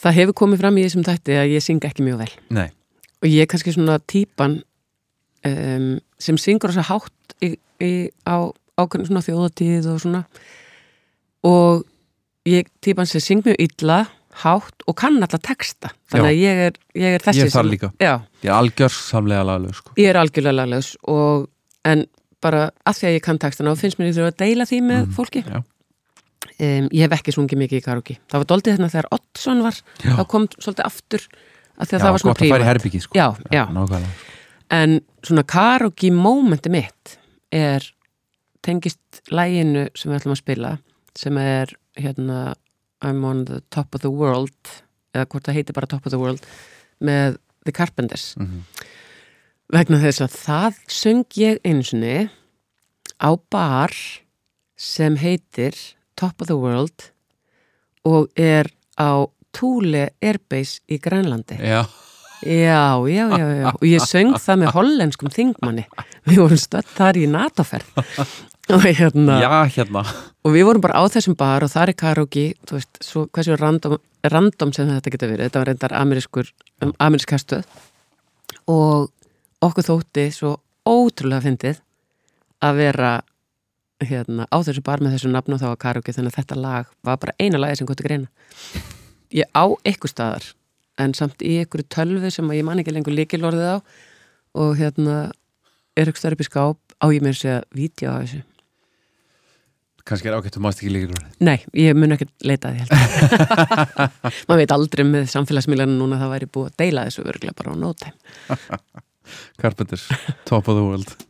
Það hefur komið fram í þessum þætti að ég syng ekki mjög vel Nei. og ég er kannski svona típan um, sem syngur þess að hátt í, í, á ákveðin svona þjóðatíð og svona og ég típan sem syng mjög illa hátt og kann alltaf texta þannig að ég er, ég er þessi Ég er þar líka, já. ég er algjörsamlega laglaus sko. Ég er algjörlega laglaus og en bara að því að ég kann textana og finnst mér ég þurfa að deila því með Mm, fólki já. Um, ég hef ekki sungið mikið í karaoke það var doldið þarna þegar Oddsson var Já. þá kom svolítið aftur að því að Já, það var svona fara í prívat. herbyggið sko. já, nákvæmlega. en svona karaoke momenti mitt er tengist læginu sem við ætlum að spila sem er hérna I'm on the top of the world eða hvort það heitir bara top of the world með The Carpenters Mhm. vegna þess að það söng ég einsinni á bar sem heitir Top of the World og er á Thule Airbase í Grænlandi Já, Já, já, já, já, og ég söng það með hollenskum þingmanni. Við vorum stödd þar í NATO-ferð. Og, hérna, já, hérna og við vorum bara á þessum bar og þar er karaoke, þú veist, svo hversu random, random sem þetta getur verið. Þetta var reyndar amerískur, um, amerísk herstöð og okkur þótti svo ótrúlega fyndið að vera hérna, á þessu bar með þessu nafn og þá var karaoke þannig að þetta lag var bara eina lagi sem gott að greina. Ég á eitthvað staðar en samt í einhverju tölvu sem að ég man ekki lengur líkilorðið á og hérna er eitthvað stærri upp í skáp á ég mér að segja vídeo af þessu. Kannski er ágætt, þú mást ekki líka Nei, ég mun ekki leita að því maður veit aldrei með samfélagsmiðlanu núna að það væri búið að deila þessu örgulega bara á no time. Carpenters, top of the world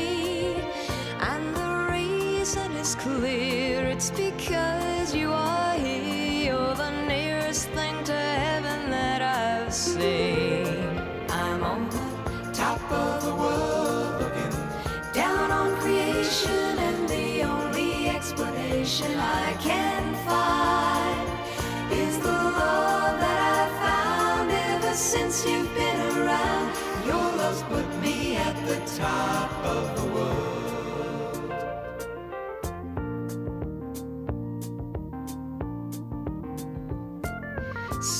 Is clear it's because you are here. You're the nearest thing to heaven that I've seen. I'm on the top of the world, looking down on creation, and the only explanation I can find is the love that I've found ever since you've been around. Your love's put me at the top of the world.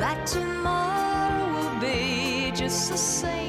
that tomorrow will be just the same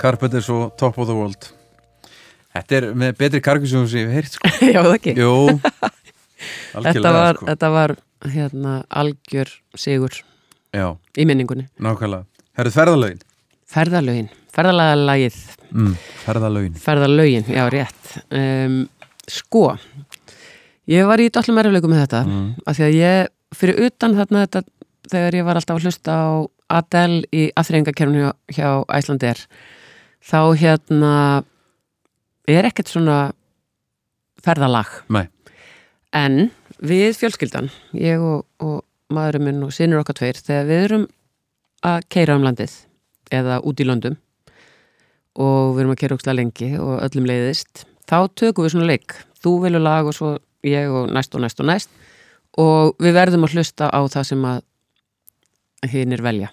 Carpenters og Top of the World. Þetta er með betri karkusjóðum sem ég hef heyrt sko. Já, það ekki? Jú, þetta var, sko. þetta var hérna algjör sigur Já, í minningunni. Nákvæmlega. Herðu ferðalögin. Ferðalögin, ferðalagið. Mm, Ferðalögin. Ferðalögin, já rétt. Um, Sko Ég var í dollum erfleikum með þetta Mm. af því að ég, fyrir utan þarna þetta, þegar ég var alltaf að hlusta á Adele í aðþreyingakerfinu hjá, hjá Æslandir þá hérna er ekkert svona ferðalag Nei. en við fjölskyldan ég og, og maðurinn minn og sinur okkar tveir þegar við erum að keira um landið eða út í löndum og við erum að keira ókslega lengi og öllum leiðist þá tökum við svona leik þú velur lag og svo ég og næst og næst og næst og við verðum að hlusta á það sem að hinn er velja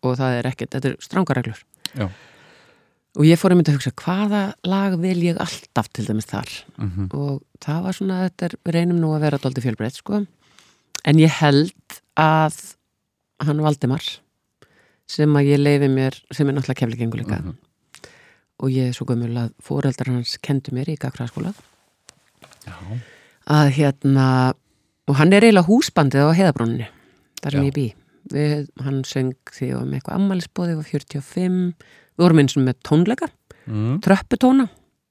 og það er ekkert, þetta er strangareglur Já. Og ég fór mynda að hugsa hvaða lag vil ég alltaf til dæmis þar? Mhm. og það var svona þetta er, reynum nú að vera dóldi fjölbreytt sko. En ég held að hann Valdimar sem að ég leifi mér sem er náttúrulega keflikengu líka. Mhm. og ég er svo gömul að fóreldrar hans kendu mér í gagfræðaskóla Já. að hérna og hann er eiginlega húsbandið á heiðabrúninu þar sem ég bý. Við, hann söng því með eitthvað ammælisbóði og 45, við vorum eins og með tónleika, mm. tröpputóna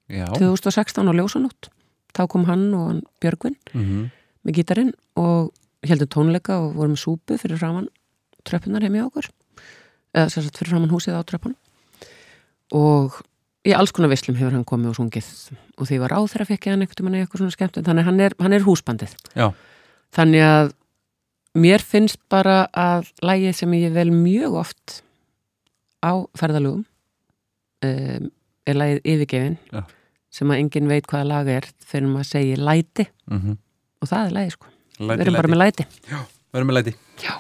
Já. 2016 á Ljósanótt þá kom hann og hann Björgvin mm með gítarinn og heldum tónleika og vorum súpu fyrir framann tröppunar heim í okkur. Eða sagt fyrir framann húsið á tröppan og í alls konar vislum hefur hann komið og sungið. Og því var á þeirra fekk ég hann eitthvað manni eitthvað svona skemmt þannig hann er, hann er húsbandið. Já. þannig að mér finnst bara að lægið sem ég vel mjög oft á ferðalugum um, er lægið yfirgefin Já. sem að enginn veit hvaða lag er fyrir maður segir læti mm og það er lægi sko Læti, við erum bara læti. með læti Við erum með læti Já.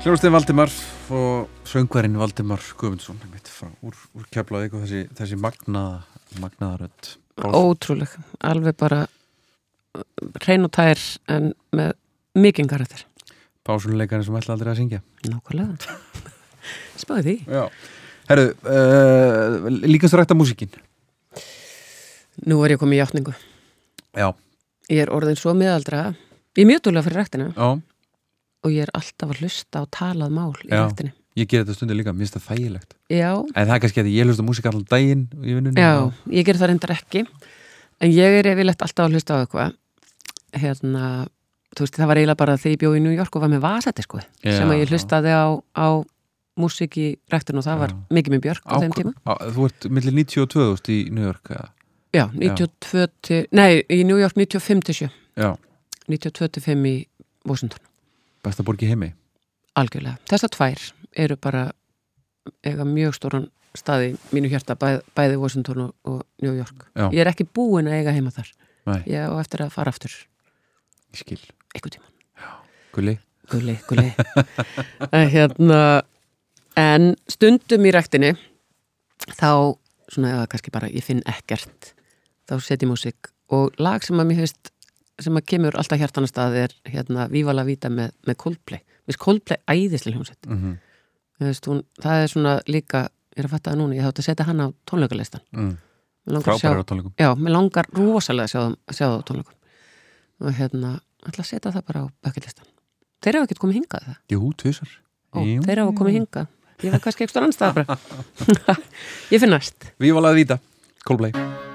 Hljómsdegin Valdimar og söngvarinn Valdimar Guðmundsson úr, úr keflaðið og þessi, þessi magnaða, magnaða rödd Ótrúleg, alveg bara hrein og tær en með mikinn karakter. Pásunuleikarinn sem ætla aldrei að syngja. Nákvæmlega. Spáði því. Já. Herru, uh, líkast rækta músíkin? Nú er ég komið í játningu. Já, Ég er orðin svo miðaldra. Ég er mjög dúlega fyrir ræktina. Já, og ég er alltaf að hlusta á talað mál í Já. ræktinni ég ger þetta stundir líka, mér finnst það þægilegt. Já, En það er kannski að ég hlusta músík allan daginn í vinnunni. Já, ég ger það reyndar ekki. En ég er yfirlegt alltaf að hlusta á eitthvað. Hérna, þú veist, það var eiginlega bara þegar ég bjóð í New York og var með vasætti sko, Já. sem að ég hlustaði á, á músík í ræktinu og það var Já. mikið með Björk á, þeim tíma. á, Þú ert millir 92 þú veist, í New York eða? Já, 92 til, nei, í New York 95 til 7 Já, 92 til 5 í Washington besta borg í heimi algjörlega. Þessar tvær eru bara eiga mjög stóran staði í mínu hjarta, bæð, bæði Washington og, og New York. Já. Ég er ekki búin að eiga heima þar. Nei, Ég á eftir að fara aftur ég skil einhvern tíma. Gulli Gulli, gulli. En hérna, en stundum í ræktinni þá, svona eða kannski bara ég finn ekkert, þá set ég músík og lag sem að mér hefist sem að kemur alltaf hjartana stað er hérna Viva la Vita með, með Coldplay. Mér finnst Coldplay æðislega hljómsett mm -hmm. Veist, hún, það er svona líka ég er að fatta það núna, ég þátt að setja hann á tónleikalistan. Mm. Að Frábæra á tónleikum. Já, mér langar rosalega að sjá, það- að sjá það á tónleikum. Og hérna, að setja það bara á bucketlistan. Þeir hafa ekkert komið hingað það Jú, tvisar Ó, þeir hafa komið hingað. Ég var kannski stór annstað bara. Ég finn næst. Við valaði víta, Coldplay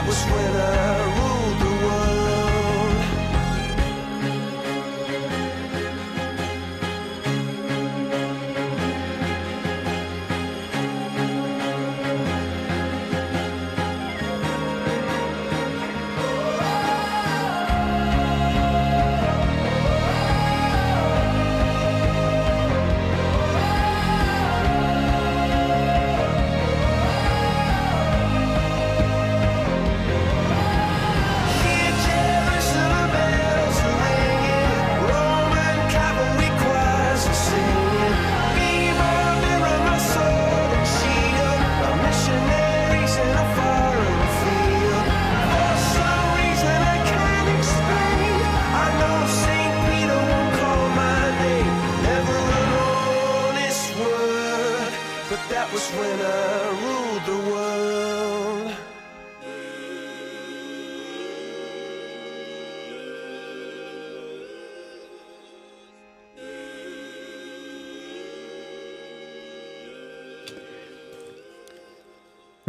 that was when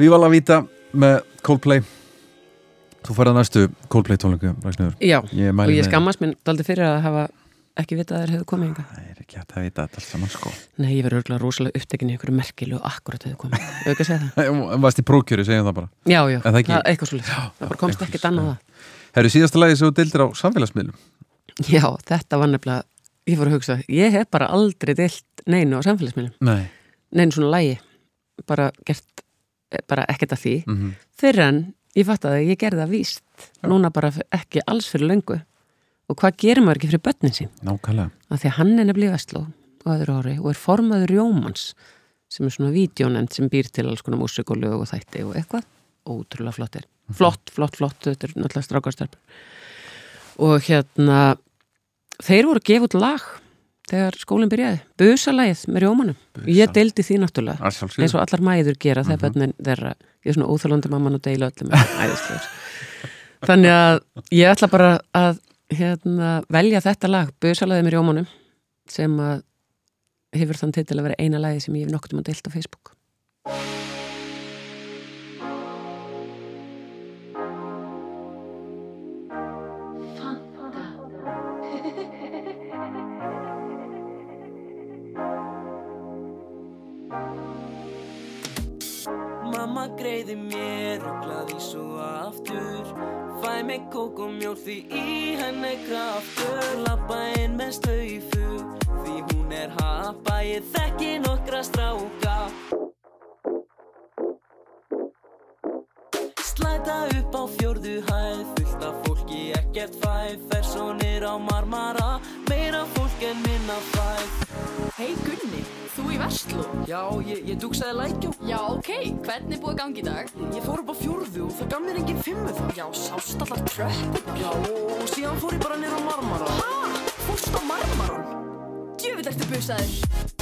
Viva la Vita með Coldplay. Þú færði næstu Coldplay tónleiku Já, Ég og ég skammast minn daldi fyrir að hafa ekki vitað að þeir hefðu komið yngar Það er ekki að vita þetta allt saman sko. Nei, ég verður örgulega rosalega upptekin í einhverju merkilu og akkurat hefðu komið. Hefur ekki að segja það? En varst í prókjöri, segjum það bara. Já, já, það ekki? eitthvað svolítið Það bara komst ekkert annað að það Herru, síðasta lagi sem þú deildir á samfélagsmiðlum? Já, þetta var nefnilega, ég fór að hugsa Ég hef bara aldrei deilt neinu á samfélagsmiðlum. Nei. Neinu svona lægi Bara gert, bara ekkert að því. Mhm. Fyrir en ég fatt að ég gerði það víst. Núna bara ekki alls fyrir löngu. Og hvað gerir maður ekki fyrir börnin sín? Nákvæmlega. Að því að hann er nefnilega Vestló á öðru ári og er formaður Jómans sem er svona vídjónend sem býr til alls konar músik og lög og þætti og eitthvað. Ótrúlega flott er flott, flott, flott, þetta er náttúrulega strákastarp og hérna þeir voru gefa út lag þegar skólinn byrjaði, busalagið með Jómanum og ég deildi því náttúrulega eins og allar mæður gera þegar Mhm. bönnin þeirra ég er svona óþálandi mamman og deila öllum æðislegur. Þannig að ég ætla bara að hérna, velja þetta lag, busalagið með Jómanum sem að hefur þann til að vera eina lagi sem ég hef nokkuð um að deilt á Facebook Mamma greiði mér og glaði svo aftur. Fæ mig kók og mjól því í henni kraftur. Lappa inn með slaufu því hún er hapa Ég þekki nokkra stráka. Slæta upp á fjórðu hæð Fullt af fólki ekkert fæð Fersónir á marmara Meira fólk en minna fæð Hei Gunni, þú í Vestló? Já, ég, ég dugsaði lækjó Já, ok, hvernig er búið gangi í dag? Ég fór upp á fjórðu og það gaf mér engin fimmu þar Já, sást allar tröppunar Já, og, síðan fór ég bara niður á marmara Hæ? Fórst á marmaran? Djöfull ertu busaður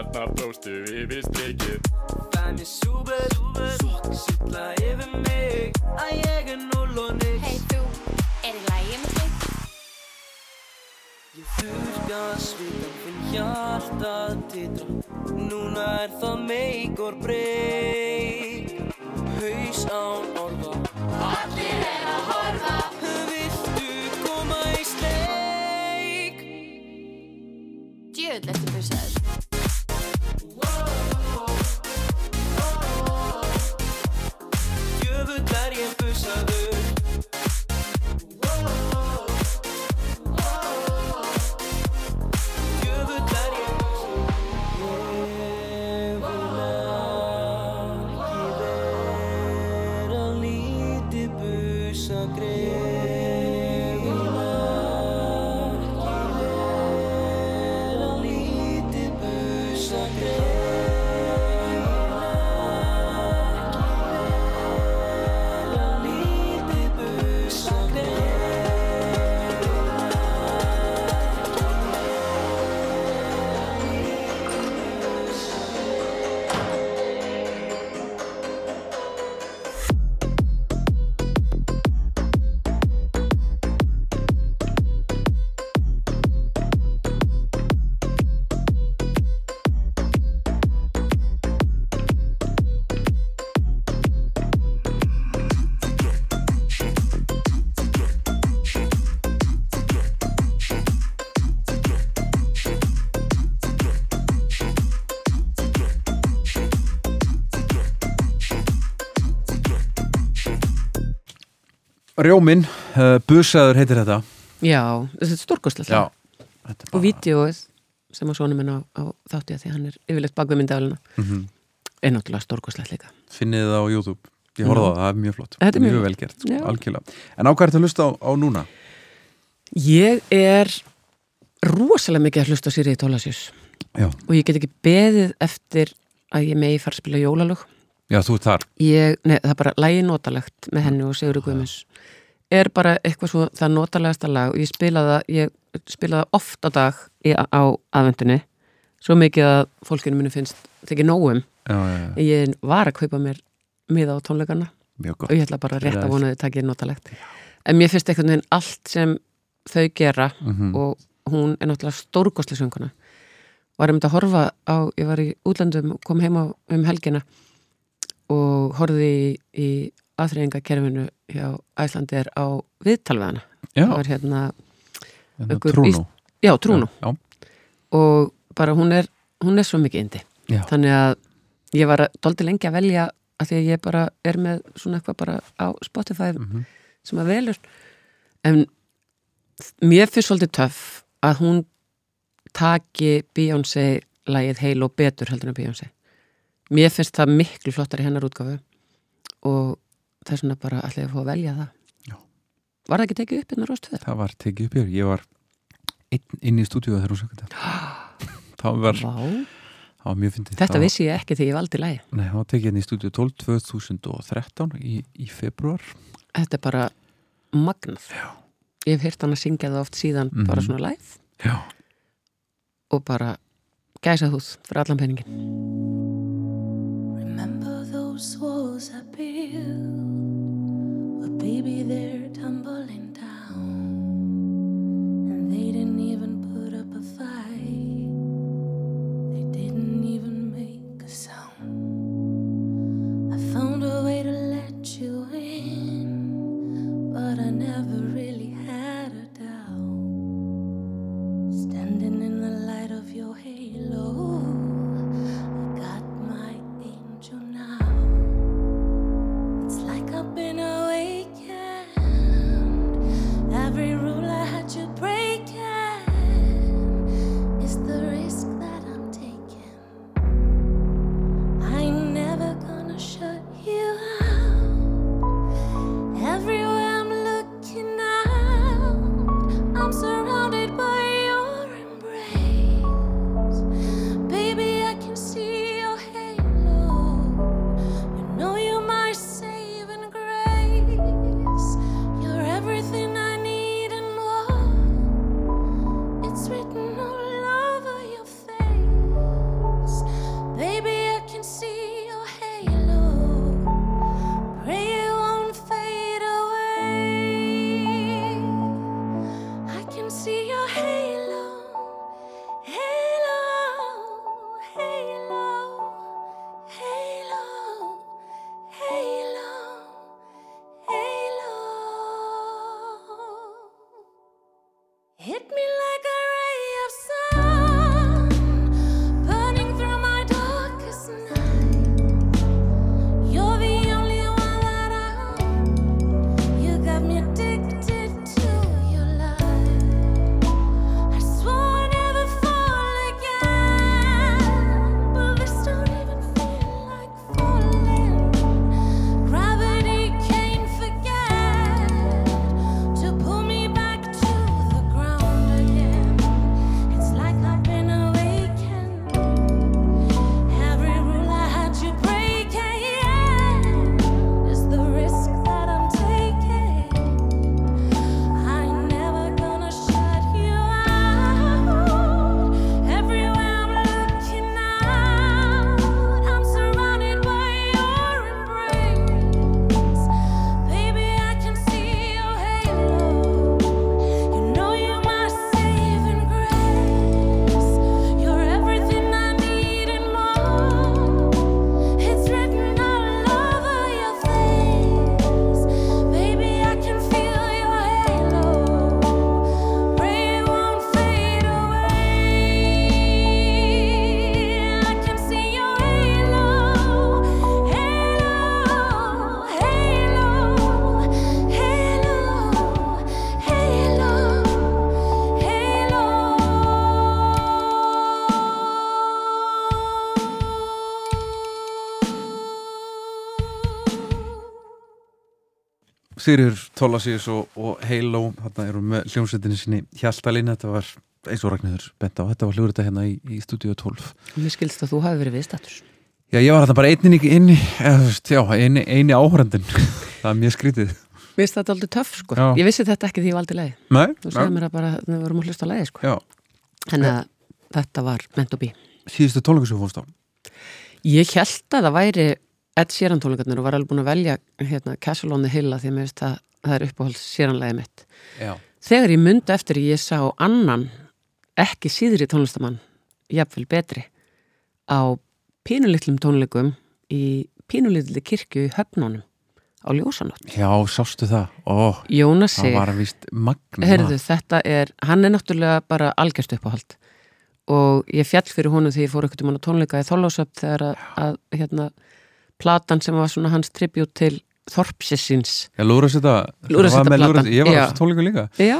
þarna blóstu yfir strikið. Fæ mér súper, sulla yfir mig. Að ég er null og nix. Hei þú, er í lægi með þig? Ég þurrka svitan, finn hjartað titra. Núna er það make or break. Haus án orða. Allir er að horfa. Viltu koma í sleik? Djöfull ertu busaður Rjómin, uh, Busaður heitir þetta Já, þetta er stórkostlegt Já, lag. og vídeoið sem að svona minn á, á þátti að því að hann er yfirleitt bak við myndafélina Mhm. er náttúrulega stórkostlegt líka Finnið það á YouTube Ég horfði á Já. það, það er mjög flott Þetta er mjög- mjög vel gert, sko, algjörlega En á hvað er þetta að hlusta á, á núna? Ég er rosalega mikið að hlusta á Siri Tólasjus Já. og ég get ekki beðið eftir að ég megi fara að spila jólalög Já, þú þar. Ég, nei, það er bara lægi notalegt með henni og Sigurður Guðmunds. Er bara eitthvað svo það notalegasta lag og ég spilaði það ég spilaði það oft á dag í, á aðvendunni svo mikið að fólkinu minu finnst þetta ekki nógum Já, já, já. en ég var að kaupa mér miða á tónleikana. Og ég ætla bara rétt að vona að þið takið notalegt. En mér finnst einhvern veginn allt sem þau gera Mhm. og hún er náttúrulega stórgóðslega sönguna var einmitt að horfa á, ég var í útlöndum kom heim á um helgina og horfði í, í aðþreyingakerfinu hjá Æslandir á viðtalveðana það var hérna Hérna, einhver Trúnó. ís- já, Trúnó Já, já. og bara hún er hún er svo mikið indi Já. þannig að ég var doldi lengi að velja að því að ég bara er með svona eitthvað bara á Spotify Mhm. sem að velur en mér finnst svolítið töff að hún taki Beyoncé lagið heil og betur heldur en Beyoncé mér finnst það miklu flottar í hennar útgáfu og það er svona bara allir að fá að velja það Já. Var það ekki tekið upp hérna rástöður? Það var tekið upp hér, ég var einn inn í stúdíu þegar hún sögði þetta Það var, var mjög fyndið Þetta vissi ég ekki þegar ég valdi lagi Nei, það var tekið inn í stúdíu 12 2013 í, í februar Þetta er bara magnað Já. Ég hef heyrt hann að syngja það oft síðan Mhm. bara svona live Já. og bara gæsa húð fyrir allan Remember those walls I built? Well, baby, they're Sigurður Tólasís og, og Halo. Þarna við með hljómsveitinni sinni Hjaltalín. Þetta var eins og Ragnhildur bent á, þetta var hljóður þetta hérna í, í stúdíu 12 Mér skilst að þú hafi verið viðstattur Já, ég var hérna bara eða, þú veist, já, eini, eini áhörandin það er mjög skrítið. Mér finnst þetta aldrei töff sko. Já. Ég vissi þetta ekki því ég valdi leið Nei, Þú sagði mér að bara, við vorum að hlusta á leiði sko. Þannig að þetta var meant to be. Síðustu tónleikur sem þú fórst á? Ég held að það væri Ed Sheeran tónleikarnir og var alveg búin að velja hérna, Castle on the Hill að því að mér finnst að það er uppáhalds Sheeran-lægi mitt. Já. Þegar ég myndi eftir ég sá annan ekki síðri tónlistamann jafnvel betri á pínulitlum tónleikum í pínulitli kirkju í höfnunum á ljósanótt. Já, sástu það? Ó, Jónas Sig Það var vist magna Herðu, þetta er, hann er náttúrulega bara algjörst uppáhald. Og ég fjall fyrir honum því ég fór ekkert um hann á tónleika í Þorlásöp þegar að, að hérna, platan sem var svona hans tribut til Þorpsessins Já, lúra þetta Lúðrasveitarplatan, Ég var á já. tónleiku líka Já,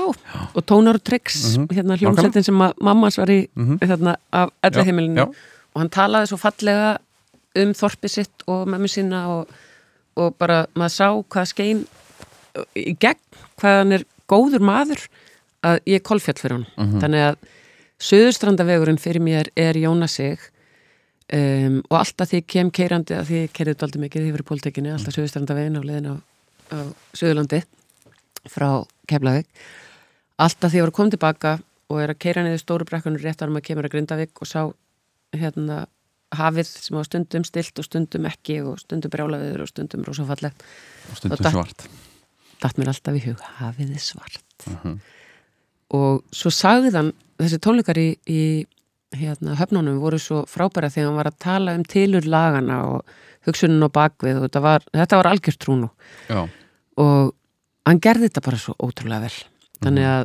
og Tónar og Tryggs Mhm. hérna hljómsveitin sem að mammans var í Mhm. hérna, af ellaheimilinu Já, já. og hann talaði svo fallega um þorpið sitt og mömmu sína og, og bara maður sá hvað skein í gegn, hvað hann er góður maður að ég er kolfjall fyrir hann Mhm. þannig að Suðurstrandavegurinn fyrir mér er Jónasig um, og alltaf því kem keirandi að því ég keirði þetta aldrei mikið yfir pólitekinu, alltaf Suðurstrandavegin á leiðin á, á Suðurlandi frá Keflavík alltaf því að koma tilbaka og er að keira niður stóru brekkunum rétt árum að kemur að Grindavík og sá hérna hafið sem var stundum stilt og stundum ekki og stundum brjálaviður og stundum rosafallegt Og stundum datt- svart. datt mér alltaf í hug, hafið er svart Mhm. og svo sagði hann þessi tónleikar í, í hérna, höfnunum voru svo frábæra þegar hann var að tala um tilur lagana og hugsunin á bakvið og þetta var, þetta var Já. og hann gerði þetta bara svo ótrúlega vel. Þannig að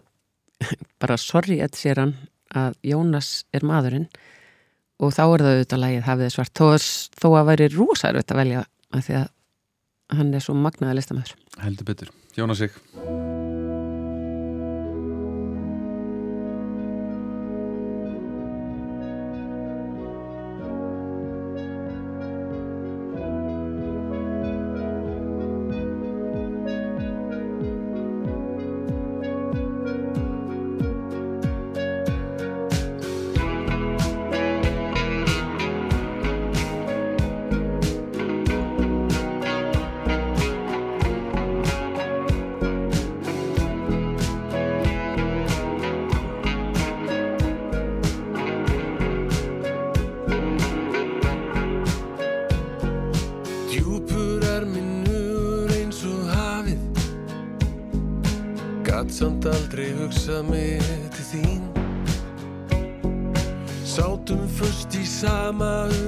bara sorry Ed sér hann að Jónas er maðurinn og þá er það auðvitað lagið hafið svart. Þó að, þó að væri rosaður að velja af því að hann er svo magnaði listamæður Heldur betur. Jónas sig samt aldrei hugsað mig til þín. Sátum först í sama hugar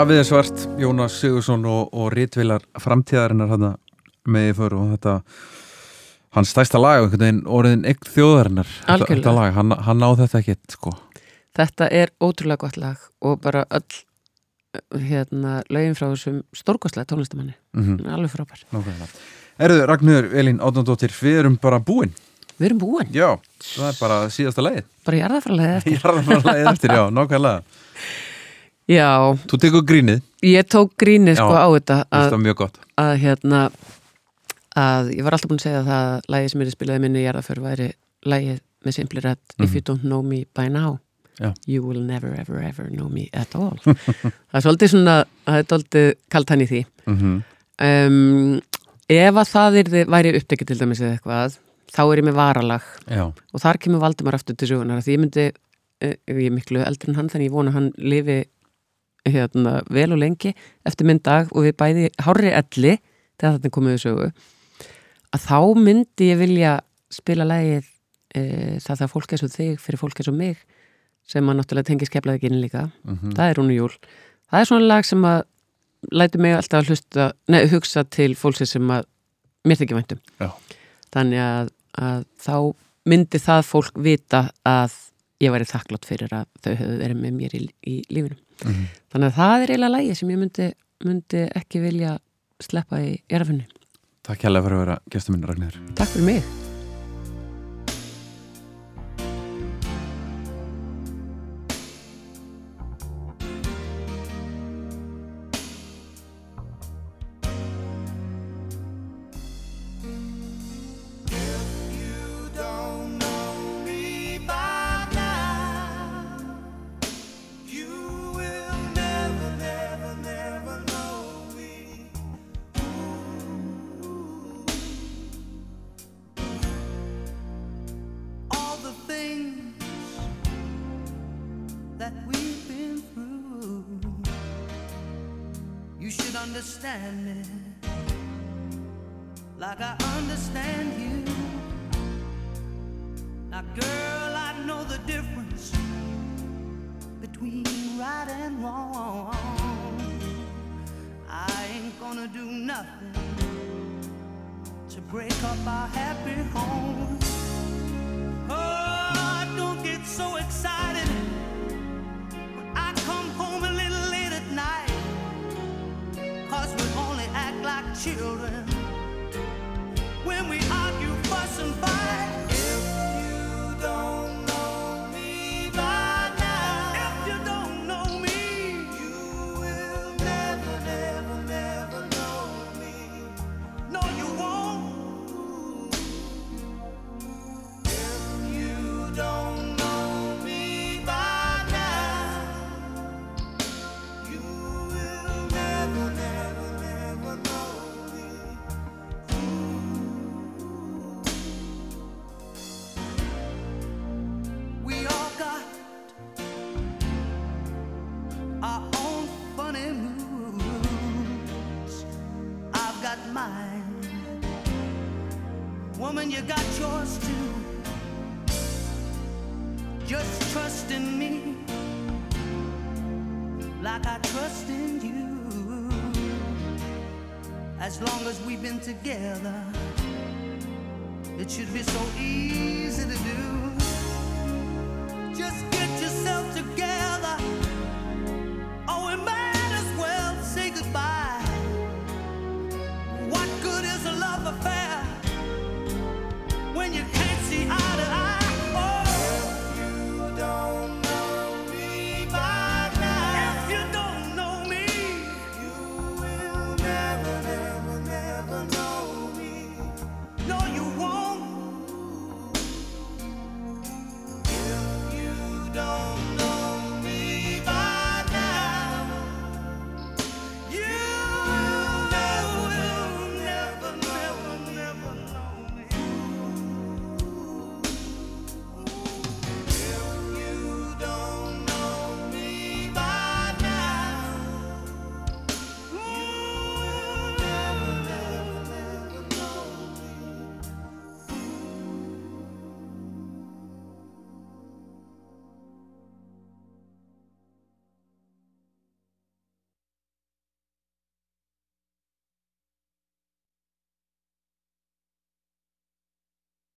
Hafið er svart, Jónas Sigursson og, og Ritvilar framtíðarinnar hana, með í för og þetta hans stæsta lag, einhvern veginn orðin ykkur þjóðarinnar, þetta, þetta lag hann, hann á þetta ekkert sko. Þetta er ótrúlega gott lag og bara öll hérna, lögin frá þessum stórkostlega tónlistamanni. Mhm. alveg frábær. Erðu, Ragnhjör, Elín Átnandóttir, við erum bara búin. Við erum búin? Já, það er bara síðasta leið Bara jarðafræðlega eftir. Jarðafræðlega eftir, já, nákvæmlega Já, Þú tekur grínið ég tók grínið sko Já, á þetta finnst það mjög gott. að hérna að ég var alltaf búin að segja það að lægið sem er spilaði minni jarðaför væri lægið með simpli rætt If Mhm. you don't know me by now Já. you will never ever ever know me at all það er svolítið svona það er svolítið kalt hann í því Mhm. um, ef að það yrði, væri upptekið til dæmis eða eitthvað þá er ég með varalag Já. og þar kemur Valdimar aftur til sögunar því ég myndi, eh, ég er miklu eldri en hann þannig ég vona hann lifi hérna, vel og lengi eftir minn dag og við bæði hárri elli þegar þetta komið í sögu að þá myndi ég vilja spila lægið e, það það fólk er svo þig fyrir fólk er svo mig sem að náttúrulega tengi skeflaði ekki inn líka Mhm. það er hún júl það er svona lag sem að lætur mig alltaf að hlusta, nei, hugsa til fólksins sem að mér þykir væntum Já. þannig að, að þá myndi það fólk vita að ég væri þakklátt fyrir að þau hefðu verið með mér í, í lífinu Mhm. þannig að það er eiginlega lægi sem ég myndi, myndi ekki vilja sleppa í erfinni Takk hérlega fyrir að vera gestur minn, Ragnhjör Takk fyrir mig